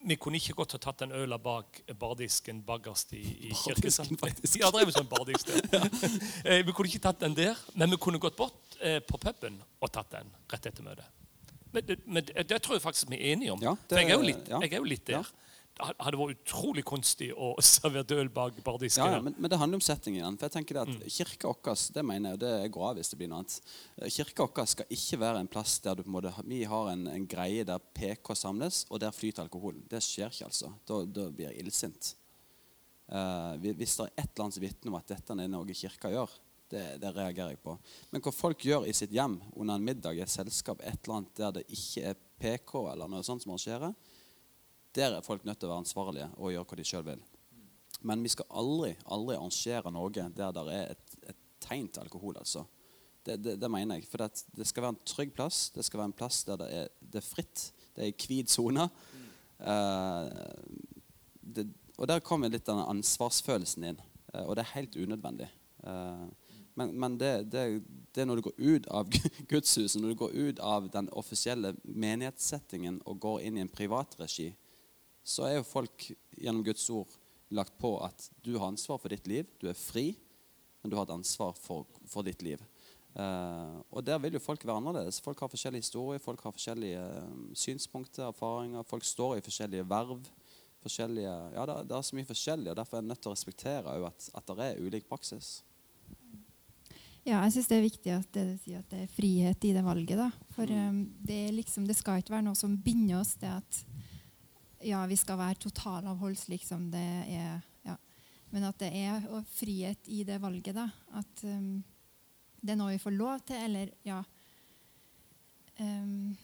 Vi kunne ikke godt ha tatt den øla bak bardisken bakerst i, i kirkesalen. kirken. faktisk. Ja, drev sånn bardisk der. eh, vi kunne ikke tatt den der, men vi kunne gått bort eh, på puben og tatt den rett etter møtet. Men, det- men det, det tror jeg faktisk vi er enige om. Ja, For jeg er jo litt, ja. er jo litt der. Det hadde vært utrolig kunstig å servere øl bak bardisken. Ja, ja, men, men det handler om settingen igjen. For jeg tenker det at Kirka vår det mener jeg, det går av hvis det blir noe annet. Eh, Kirka vår skal ikke være en plass der du på en måte, vi har en, en greie der PK samles, og der flyter alkoholen. Det skjer ikke, altså. Da, da blir jeg illsint. Uh, hvis det er et eller annet som vitner om at dette er noe kirka gjør, det, det reagerer jeg på. Men hva folk gjør i sitt hjem under en middag, et selskap, et eller annet der det ikke er PK eller noe sånt som arrangerer, der er folk nødt til å være ansvarlige og gjøre hva de sjøl vil. Men vi skal aldri aldri arrangere noe der det er et, et tegn til alkohol. altså. Det, det, det mener jeg. For det, det skal være en trygg plass. Det skal være en plass der det er, er fritt. Det er i hvit sone. Mm. Uh, og der kommer litt den ansvarsfølelsen inn. Uh, og det er helt unødvendig. Eh, men men det, det, det er når du går ut av gudshuset, når du går ut av den offisielle menighetssettingen og går inn i en privatregi, så er jo folk gjennom Guds ord lagt på at du har ansvar for ditt liv. Du er fri, men du har et ansvar for, for ditt liv. Uh, og der vil jo folk være annerledes. Folk har forskjellige historier, folk har forskjellige eh, synspunkter, erfaringer. Folk står i forskjellige verv. Forskjellige, ja, det, det er så mye forskjellig, og derfor er en nødt til å respektere at, at det er ulik praksis. Ja, jeg syns det er viktig at det, at det er frihet i det valget. da. For um, det, er liksom, det skal ikke være noe som binder oss til at ja, vi skal være totalavholds, liksom. Det er, ja. Men at det er frihet i det valget. da. At um, det er noe vi får lov til, eller ja um,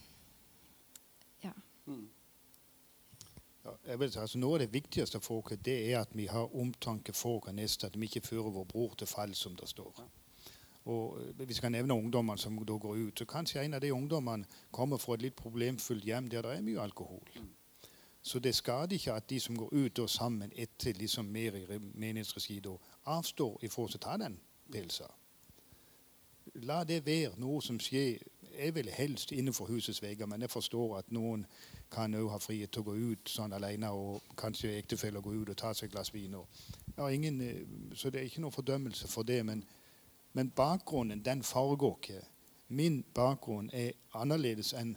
Ja. Ja, jeg vil si, altså Noe av det viktigste for oss det er at vi har omtanke for vår neste. At vi ikke fører vår bror til fall, som det står. Og eh, Vi skal nevne ungdommene som da går ut. så Kanskje en av de ungdommene kommer fra et litt problemfullt hjem der det er mye alkohol. Så det skader ikke at de som går ut og sammen etter liksom mer i re- menighetsregi, avstår ifra å ta den pilsa. La det være noe som skjer. Jeg vil helst innenfor husets vegger, men jeg forstår at noen kan òg ha frihet til å gå ut sånn alene, og kanskje ektefeller gå ut og ta seg et glass vin. Og, ja, ingen, eh, så det er ikke noen fordømmelse for det. Men, men bakgrunnen, den foregår ikke. Min bakgrunn er annerledes enn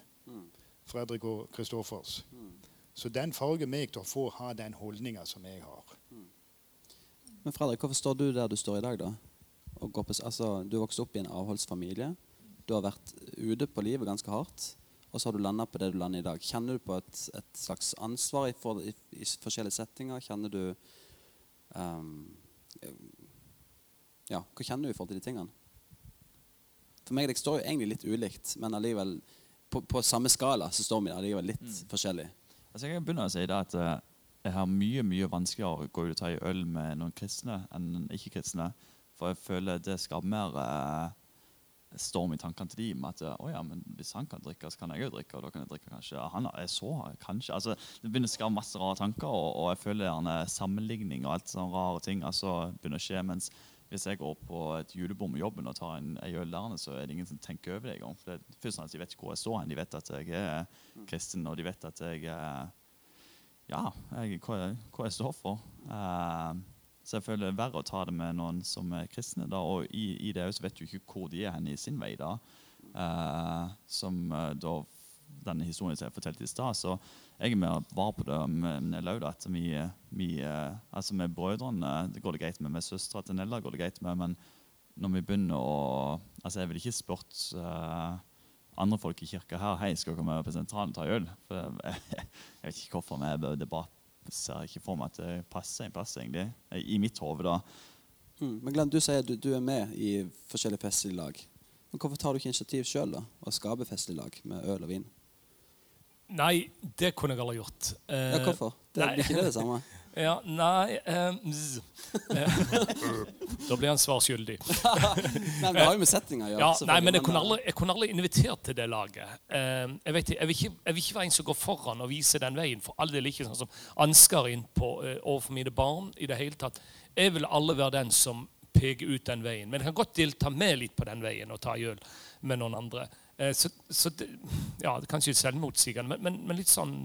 Fredrik og Kristoffers. Så den farger meg til å få ha den holdninga som jeg har. Men Fredrik, hvorfor står du der du står i dag, da? Og går på, altså, du vokste opp i en avholdsfamilie. Du har vært ute på livet ganske hardt. Og så har du landa på det du lander i dag. Kjenner du på et, et slags ansvar i, for, i, i forskjellige settinger? Kjenner du um, Ja, hva kjenner du i forhold til de tingene? For meg og deg står jo egentlig litt ulikt, men allikevel på, på samme skala så står vi allikevel litt forskjellig. Altså jeg kan begynne å si det at eh, jeg har mye mye vanskeligere å gå ut og ta en øl med noen kristne enn ikke-kristne. For jeg føler det skaper mer eh, storm i tankene til dem. at oh ja, men hvis han kan drikke, så kan jeg òg drikke. Og da kan jeg drikke kanskje han er så kanskje, altså Det begynner å skape masse rare tanker, og, og jeg føler gjerne sammenligning og alt sånne rare ting altså begynner å skje. mens hvis jeg går på et julebord med jobben og tar en, en øl der, så er det ingen som tenker over det engang. For det, først og De vet ikke hvor jeg står hen. De vet at jeg er kristen, og de vet at jeg er ja, jeg, hva, jeg, hva jeg står for. Uh, så jeg føler det er verre å ta det med noen som er kristne. Da, og i, i det så vet du ikke hvor de er hen i sin vei. da. Uh, som uh, da denne historien som jeg fortalte i stad. Så jeg er mer var på det med òg. At vi, vi, eh, altså med brødrene det går det greit med. Med søstera til Nella går det greit med. Men når vi begynner å altså Jeg ville ikke spurt uh, andre folk i kirka her hei, skal komme på sentralen og ta øl. For jeg, jeg vet ikke hvorfor, men jeg, det bare ser ikke for meg at det passer en plass, egentlig. I mitt hode, da. Mm. Men Glenn, du sier du, du er med i forskjellige festlige lag. Men hvorfor tar du ikke initiativ sjøl og skaper festlige lag med øl og vin? Nei, det kunne jeg aldri gjort. Eh, Ja, hvorfor? Det nei. er ikke det det samme? Ja, nei eh. Eh, Da blir han svar skyldig. Nei, det har jo med settinga å gjøre. Ja, nei, men jeg kunne eh, aldri, jeg kunne aldri invitert til det laget. Eh, jeg, vet, jeg, vil ikke, jeg vil ikke være en som går foran og viser den veien. For all del ikke sånn som Ansgar inn på eh, overfor mine barn. i det hele tatt. Jeg vil alle være den som peker ut den veien. Men jeg kan godt delta med litt på den veien og ta øl med noen andre. Eh, så så det, ja, det er kanskje selvmotsigende, men, men, men litt sånn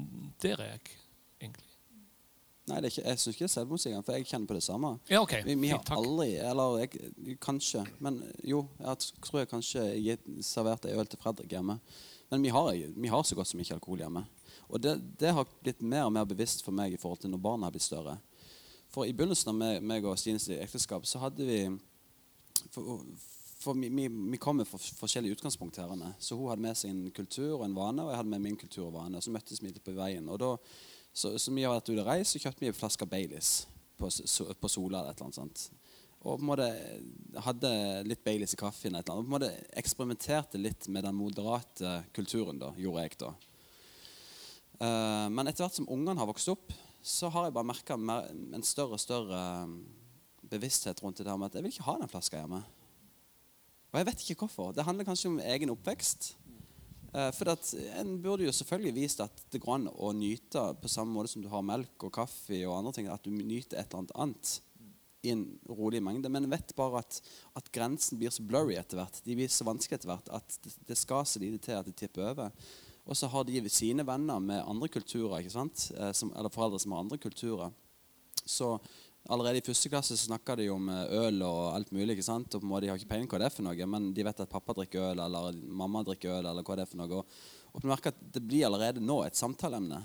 Der er jeg, egentlig. Nei, det ikke, jeg syns ikke det er selvmotsigende, for jeg kjenner på det samme. Ja, ok. Vi, vi har takk. aldri Eller jeg, kanskje. Men jo, jeg tror jeg kanskje jeg serverte øl til Fredrik hjemme. Men vi har, vi har så godt som ikke alkohol hjemme. Og det, det har blitt mer og mer bevisst for meg i forhold til når barna har blitt større. For i begynnelsen av meg, meg og Stines ekteskap så hadde vi For, for vi, vi, vi kommer fra forskjellige utgangspunkt her. Så hun hadde med en kultur og en vane, og jeg hadde med min kultur og vane. Og så møttes vi litt på veien. Og da, så, så vi har vært ute og reist, så kjøpte vi en flaske Baileys på, på Sola eller et eller annet sånt. Og på en måte hadde litt Baileys i kaffen. Et eller annet. Og på en måte eksperimenterte litt med den moderate kulturen, da, gjorde jeg da. Uh, men etter hvert som ungene har vokst opp, så har jeg bare merka en større og større eh, bevissthet rundt det der med at jeg vil ikke ha den flaska hjemme. Og jeg vet ikke hvorfor. Det handler kanskje om egen oppvekst. Eh, for En burde jo selvfølgelig vist at det går an å nyte på samme måte som du har melk og kaffe og andre ting, at du nyter et eller annet annet i en rolig mengde. Men vet bare at, at grensen blir så blurry etter hvert. De blir så vanskelig etter hvert at det, det skal så lite til at det tipper over. Og så har de sine venner med andre kulturer, ikke sant? Eh, som, eller foreldre som har andre kulturer. Så allerede i første klasse så snakker de om eh, øl og alt mulig. ikke sant? Og på en måte De har ikke peiling på hva det er for noe, men de vet at pappa drikker øl, eller mamma drikker øl, eller hva det er for noe. Og, du merker at det blir allerede nå et samtaleemne.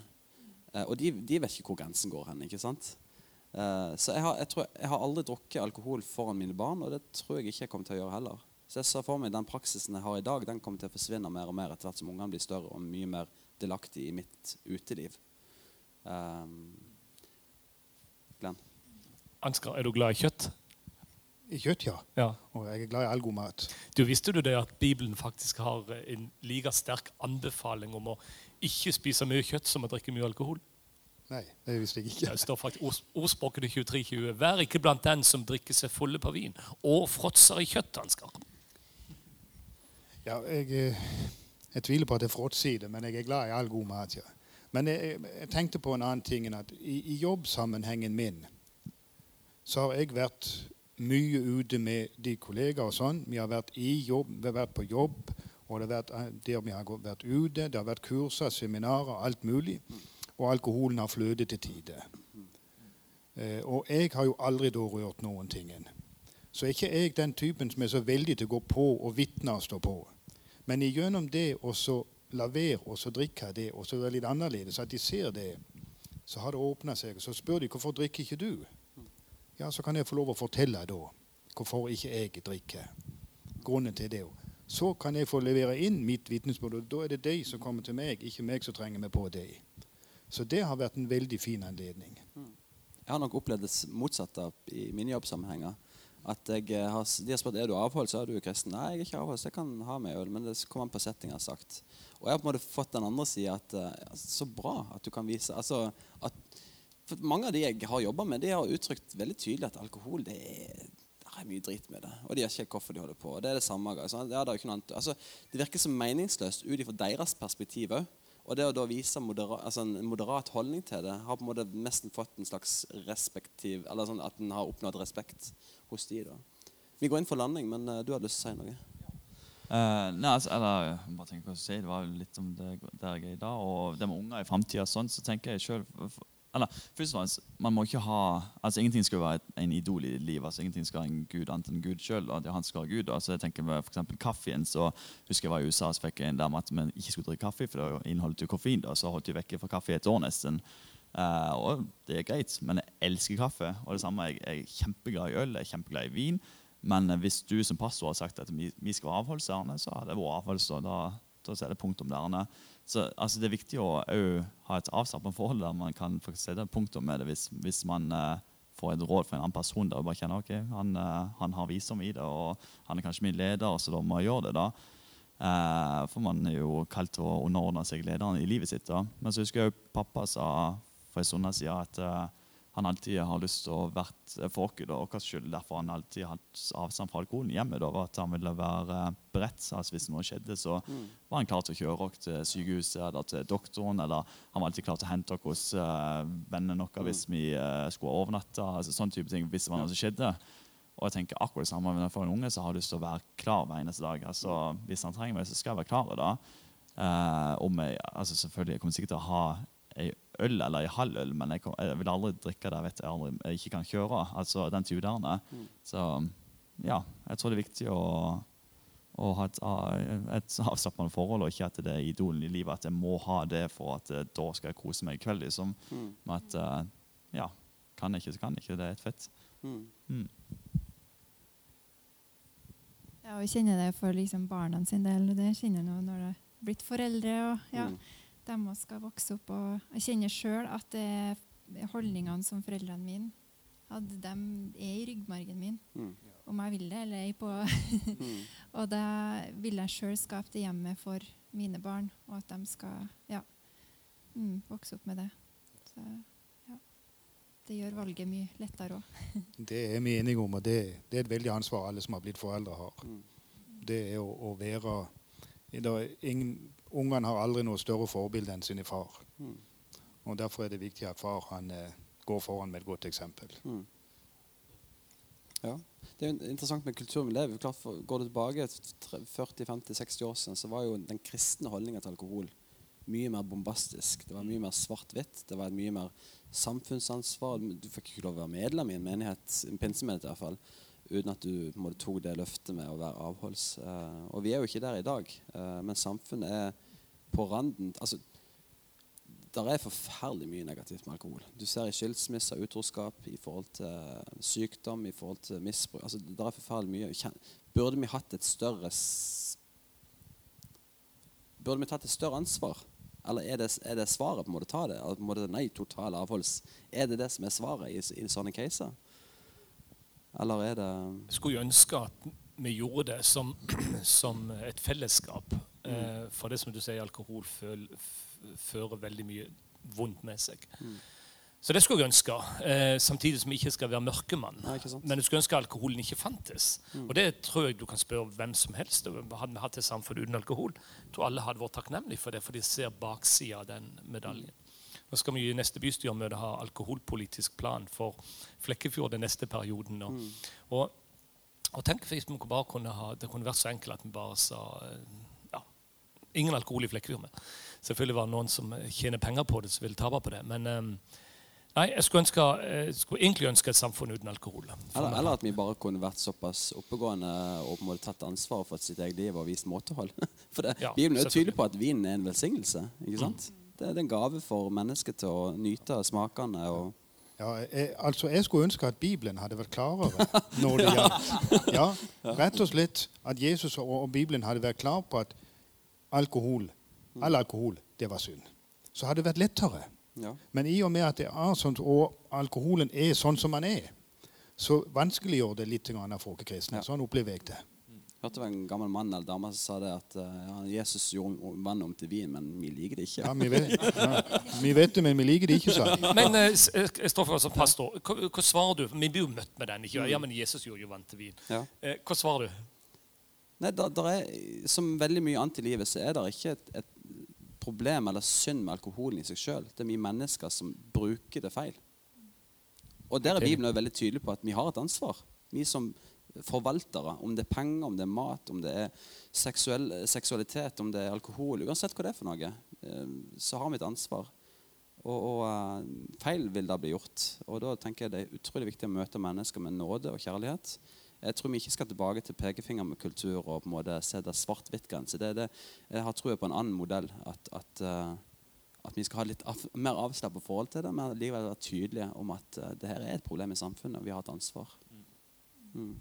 Eh, og de, de vet ikke hvor grensen går hen. ikke sant? Eh, så jeg har, jeg, tror, jeg har aldri drukket alkohol foran mine barn, og det tror jeg ikke jeg kommer til å gjøre heller. Så jeg ser for meg den praksisen jeg har i dag, den kommer til å forsvinne mer og mer etter hvert som ungene blir større og mye mer delaktig i mitt uteliv. Um, Glenn? Ansgar, er du glad i kjøtt? I kjøtt, ja. Ja. Og jeg er glad i all god mat. Du Visste du det at Bibelen faktisk har en like sterk anbefaling om å ikke spise mye kjøtt som å drikke mye alkohol? Nei, det visste jeg ikke. Det står faktisk ord, Ordspråket 2320. Vær ikke blant den som drikker seg fulle på vin og fråtser i kjøtt, Ansgar. Ja, jeg, eh, jeg tviler på at det er fråtside, men jeg er glad i all god mat. ja. Men jeg, jeg tenkte på en annen ting. enn at I, i jobbsammenhengen min så har jeg vært mye ute med de kollegaer og sånn. Vi har vært, i jobb, vi har vært på jobb, og det har vært eh, der vi har vært ute. Det har vært kurser, seminarer, alt mulig. Og alkoholen har fløtet til tider. Eh, og jeg har jo aldri da rørt noen ting. Så er ikke jeg den typen som er så veldig til å gå på og vitne og stå på. Men gjennom det å la være og så drikke det, og så være litt annerledes, at de ser det, så har det åpna seg. Så spør de hvorfor drikker ikke du? Ja, så kan jeg få lov å fortelle da hvorfor ikke jeg drikker. Grunnen til det. Så kan jeg få levere inn mitt vitnesbyrd, og da er det de som kommer til meg, ikke meg som trenger meg på det. Så det har vært en veldig fin anledning. Jeg har nok opplevd det motsatte i mine jobbsammenhenger. At eh, har, De har spurt er du avholds, så er du kristen. Nei, jeg er ikke avholds, jeg kan ha meg øl. Men det kommer an på settinga, sagt. Og jeg har på en måte fått den andre sida at eh, Så bra at du kan vise altså, at, for Mange av de jeg har jobba med, de har uttrykt veldig tydelig at alkohol det er, det er mye drit med det. Og de har ikke hvorfor de holder på. Det er det samme. Altså, det, er annet. Altså, det virker så meningsløst ut ifra deres perspektiv òg. Og det å da vise moderat, altså en moderat holdning til det, har på en måte nesten fått en slags respektiv Eller sånn at en har oppnådd respekt hos de da. Vi går inn for landing, men uh, du hadde lyst til å si noe? Uh, nei, altså, eller, bare tenker hva du sier. si, Det var litt om det der jeg er i dag. Og det med unger i framtida, sånn, så tenker jeg selv eller, først og fremst, man må ikke ha altså Ingenting skal være en idol i livet. altså Ingenting skal være en gud annet enn Gud sjøl. Han skal være Gud. altså jeg tenker for eksempel Kaffen så husker jeg var i USA så fikk jeg en der med at vi ikke skulle drikke kaffe, for det inneholdt jo koffein. da, Så holdt vi vekke fra kaffe i et år nesten. Uh, og det er greit, men jeg elsker kaffe. Og det samme, jeg, jeg er kjempeglad i øl, jeg er kjempeglad i vin. Men hvis du som pastor har sagt at vi, skal være avholdserne, så har det vært avholds. Og da er det punktum der. Så altså, Det er viktig å ha et avslappet forhold der man kan sette punktum med det hvis, hvis man uh, får et råd fra en annen person der og bare kjenner ok, han, uh, han har visdom i det, og han er kanskje min leder, så da må jeg gjøre det. da. Uh, for man er jo kalt til å underordne seg lederen i livet sitt. da. Men så husker jeg jo pappa sa for en stund siden at han alltid har lyst til å være for oss og vår skyld. Derfor han alltid har hatt avstand fra alkoholen hjemme. Da, var at han ville være beredt. altså Hvis noe skjedde, så var han klar til å kjøre oss til sykehuset eller til doktoren. Eller han var alltid klar til å hente oss hos uh, vennene våre hvis vi uh, skulle overnatte. altså sånn type ting, hvis det var noe som skjedde. Og jeg tenker akkurat det samme for en unge som har lyst til å være klar hver eneste dag. altså Hvis han trenger meg, så skal jeg være klar da. Uh, om jeg, altså selvfølgelig, jeg kommer sikkert til å ha øl eller ei halv øl, men jeg, kom, jeg, vil aldri drikke det vet jeg, aldri, jeg ikke kan kjøre. altså den der. Mm. Så ja, jeg tror det er viktig å, å ha et, et avslappende forhold, og ikke at det er idolen i livet. At jeg må ha det for at da skal jeg kose meg i kveld. liksom. Mm. Men at ja, kan jeg ikke, så kan jeg ikke. Det er et fett. Mm. mm. Ja, og jeg kjenner det for liksom barna sin del. Det kjenner jeg nå når det er blitt foreldre. og ja, mm. De skal vokse opp. og Jeg kjenner sjøl at det holdningene som foreldrene mine hadde, de er i ryggmargen min. Mm. Om jeg vil det eller ei. på. mm. Og da vil jeg sjøl skape det hjemmet for mine barn, og at de skal ja, mm, vokse opp med det. Så ja, det gjør valget mye lettere òg. det er vi enige om, og det, det, er et veldig ansvar alle som har blitt foreldre, har. Mm. Det er å, å være Ungene har aldri noe større forbilde enn sin far. Mm. Og Derfor er det viktig at far han, eh, går foran med et godt eksempel. Mm. Ja. Det er jo interessant med kulturen vi lever. Klart for, går du tilbake 40-50-60 år siden, så var jo den kristne holdninga til alkohol mye mer bombastisk. Det var mye mer svart-hvitt. Det var et mye mer samfunnsansvar. Du fikk ikke lov å være medlem i en menighet, en pinsemenighet i hvert fall, uten at du måtte tok det løftet med å være avholds. Uh, og vi er jo ikke der i dag. Uh, men samfunnet er på randen altså, Der er forferdelig mye negativt med alkohol. Du ser i skilsmisser, utroskap, i forhold til sykdom, i forhold til misbruk altså, Der er forferdelig mye. Burde vi hatt et større Burde vi tatt et større ansvar? Eller er det, er det svaret på en måte ta det? På en måte, nei, total avholds. Er det det som er svaret i, i sånne caser? Eller er det Jeg skulle ønske at vi gjorde det som, som et fellesskap. Mm. Eh, for det som du sier, alkohol fører veldig mye vondt med seg. Mm. Så det skulle jeg ønske. Eh, samtidig som jeg ikke skal være mørkemann. Nei, Men jeg skulle ønske alkoholen ikke fantes. Mm. Og det tror jeg du kan spørre hvem som helst. Hadde vi hatt et samfunn uten alkohol, jeg tror alle hadde vært takknemlige for det, for de ser baksida av den medaljen. Mm. Nå skal vi i neste bystyremøte ha alkoholpolitisk plan for Flekkefjord den neste perioden. Og, mm. og, og tenk hvis vi bare kunne ha, Det kunne vært så enkelt at vi bare sa ja, ingen alkohol i Flekkefjord. Med. Selvfølgelig var det noen som tjener penger på det, som vil tape på det. men um, Nei, jeg skulle, ønske, jeg skulle, egentlig ønske et samfunn uten alkohol. Eller, eller, at vi bare kunne vært såpass oppegående og på tatt ansvar for sitt eget liv og vist måtehold. For det, ja, Bibelen er tydelig på at vinen er en velsignelse. ikke sant? Mm. Det, er en gave for mennesket til å nyte smakene. og ja, jeg, altså jeg skulle ønske at Bibelen hadde vært klarere når det gjaldt. Ja, rett og slett at Jesus og, og Bibelen hadde vært klar på at alkohol, all alkohol, det var synd. Så hadde det vært lettere. Ja. Men i og med at det er sånn, og alkoholen er sånn som den er, så vanskeliggjør det litt for oss kristne. Sånn opplever jeg det hørte det var en gammel mann eller dame som sa det at eh, ja, Jesus gjorde vann om til vin, men vi liker det ikke. Ja, Vi vet, ja, vi vet det, men vi liker det ikke. Så. Men uh, Stoffer, som pastor, hva, hva, svarer du? Vi blir jo møtt med den. ikke? Ja, men Jesus gjorde jo vann til vin. Ja. Hva svarer du? Nei, der, der er, Som veldig mye annet i livet så er det ikke et, et problem eller synd med alkoholen i seg sjøl. Det er mye mennesker som bruker det feil. Og der er Bibelen veldig tydelig på at vi har et ansvar. Vi som forvaltere. Om det er penger, om det er mat, om det er seksuell, seksualitet, om det er alkohol. Uansett hva det er for noe, eh, så har vi et ansvar. Og, og uh, feil vil da bli gjort. Og da tenker jeg det er utrolig viktig å møte mennesker med nåde og kjærlighet. Jeg tror vi ikke skal tilbake til pekefinger med kultur og på en måte se det svart-hvitt-grense. Jeg har tro på en annen modell. At, at, uh, at vi skal ha litt av, mer avslappet forhold til det, men likevel være tydelige om at uh, det her er et problem i samfunnet, og vi har et ansvar. Mm.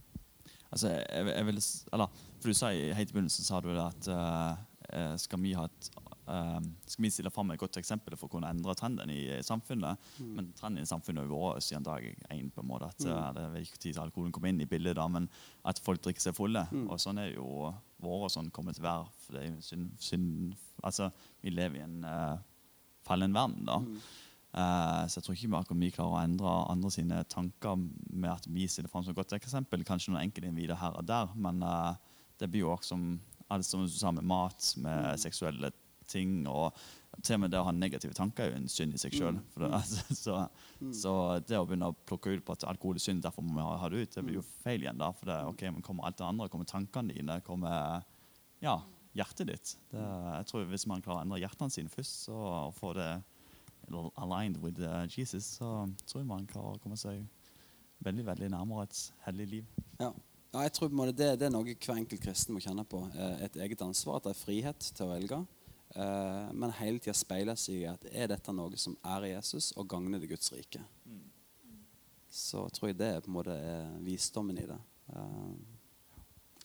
Altså, jeg, jeg vil, eller, for du sa Helt i begynnelsen sa du at uh, skal vi ha et Uh, skal vi stille fram et godt eksempel for å kunne endre trenden i samfunnet. Mm. Men trenden i samfunnet har vært siden dag én. på en måte, at mm. Det er ikke tid til alkoholen kom inn i bildet, da, men at folk drikker seg fulle. Mm. Og sånn er jo og sånn kommer til å være. for det er synd, synd, altså, Vi lever i en uh, fallen verden. da. Mm. Eh, så jeg tror ikke vi vi klarer å endre andre sine tanker med at vi stiller fram som et godt eksempel. Kanskje noen enkeltindivider her og der, men eh, det blir jo også som alt som du sa med mat, med seksuelle ting og til og med det å ha negative tanker er jo en synd i seg sjøl. Altså, så, så det å begynne å plukke ut på at alkohol er synd, derfor må vi ha, det ut, det blir jo feil igjen. da, For det, ok, men kommer alt det andre, kommer tankene dine, kommer ja, hjertet ditt. Det, jeg tror Hvis man klarer å endre hjertene sine først, så får det aligned with uh, Jesus, så tror jeg man klarer å komme seg veldig veldig nærmere et hellig liv. Ja. ja jeg tror på en måte det, det er noe hver enkelt kristen må kjenne på. eh, Et eget ansvar, at det er frihet til å velge. eh, Men hele tida speiles i at er dette noe som er i Jesus, og gagner det Guds rike. Så tror jeg det på en måte er visdommen i det. Eh,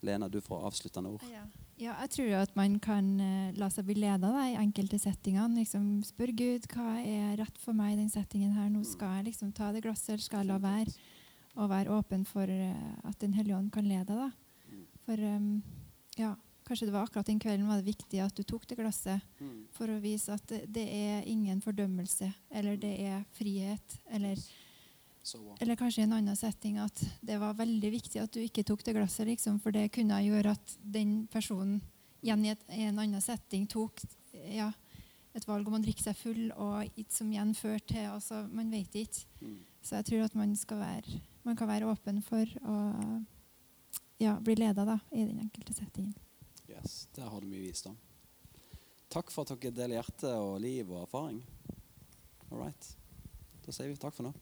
Lena, du får avsluttende ord. Ja. Ja, jeg tror at man kan eh, la seg bli leda i enkelte settingene. Liksom Spør Gud hva er rett for meg i den settingen her. Nå skal jeg liksom ta det glasset, eller skal jeg la være? Og være åpen for eh, at Den hellige ånd kan lede deg. For um, ja, kanskje det var akkurat den kvelden var det viktig at du tok det glasset for å vise at det, det er ingen fordømmelse, eller det er frihet, eller. Eller kanskje i en annen setting at det var veldig viktig at du ikke tok det glasset, liksom, for det kunne gjøre at den personen igjen i, et, en annen setting tok ja, et valg om å drikke seg full, og ikke som igjen førte til altså, Man vet ikke. Så jeg tror at man, være, man kan være åpen for å ja, bli leda da, i den enkelte settingen. Yes, Der har du mye visdom. Takk for at dere deler hjerte og liv og erfaring. All right. Da sier vi takk for nå.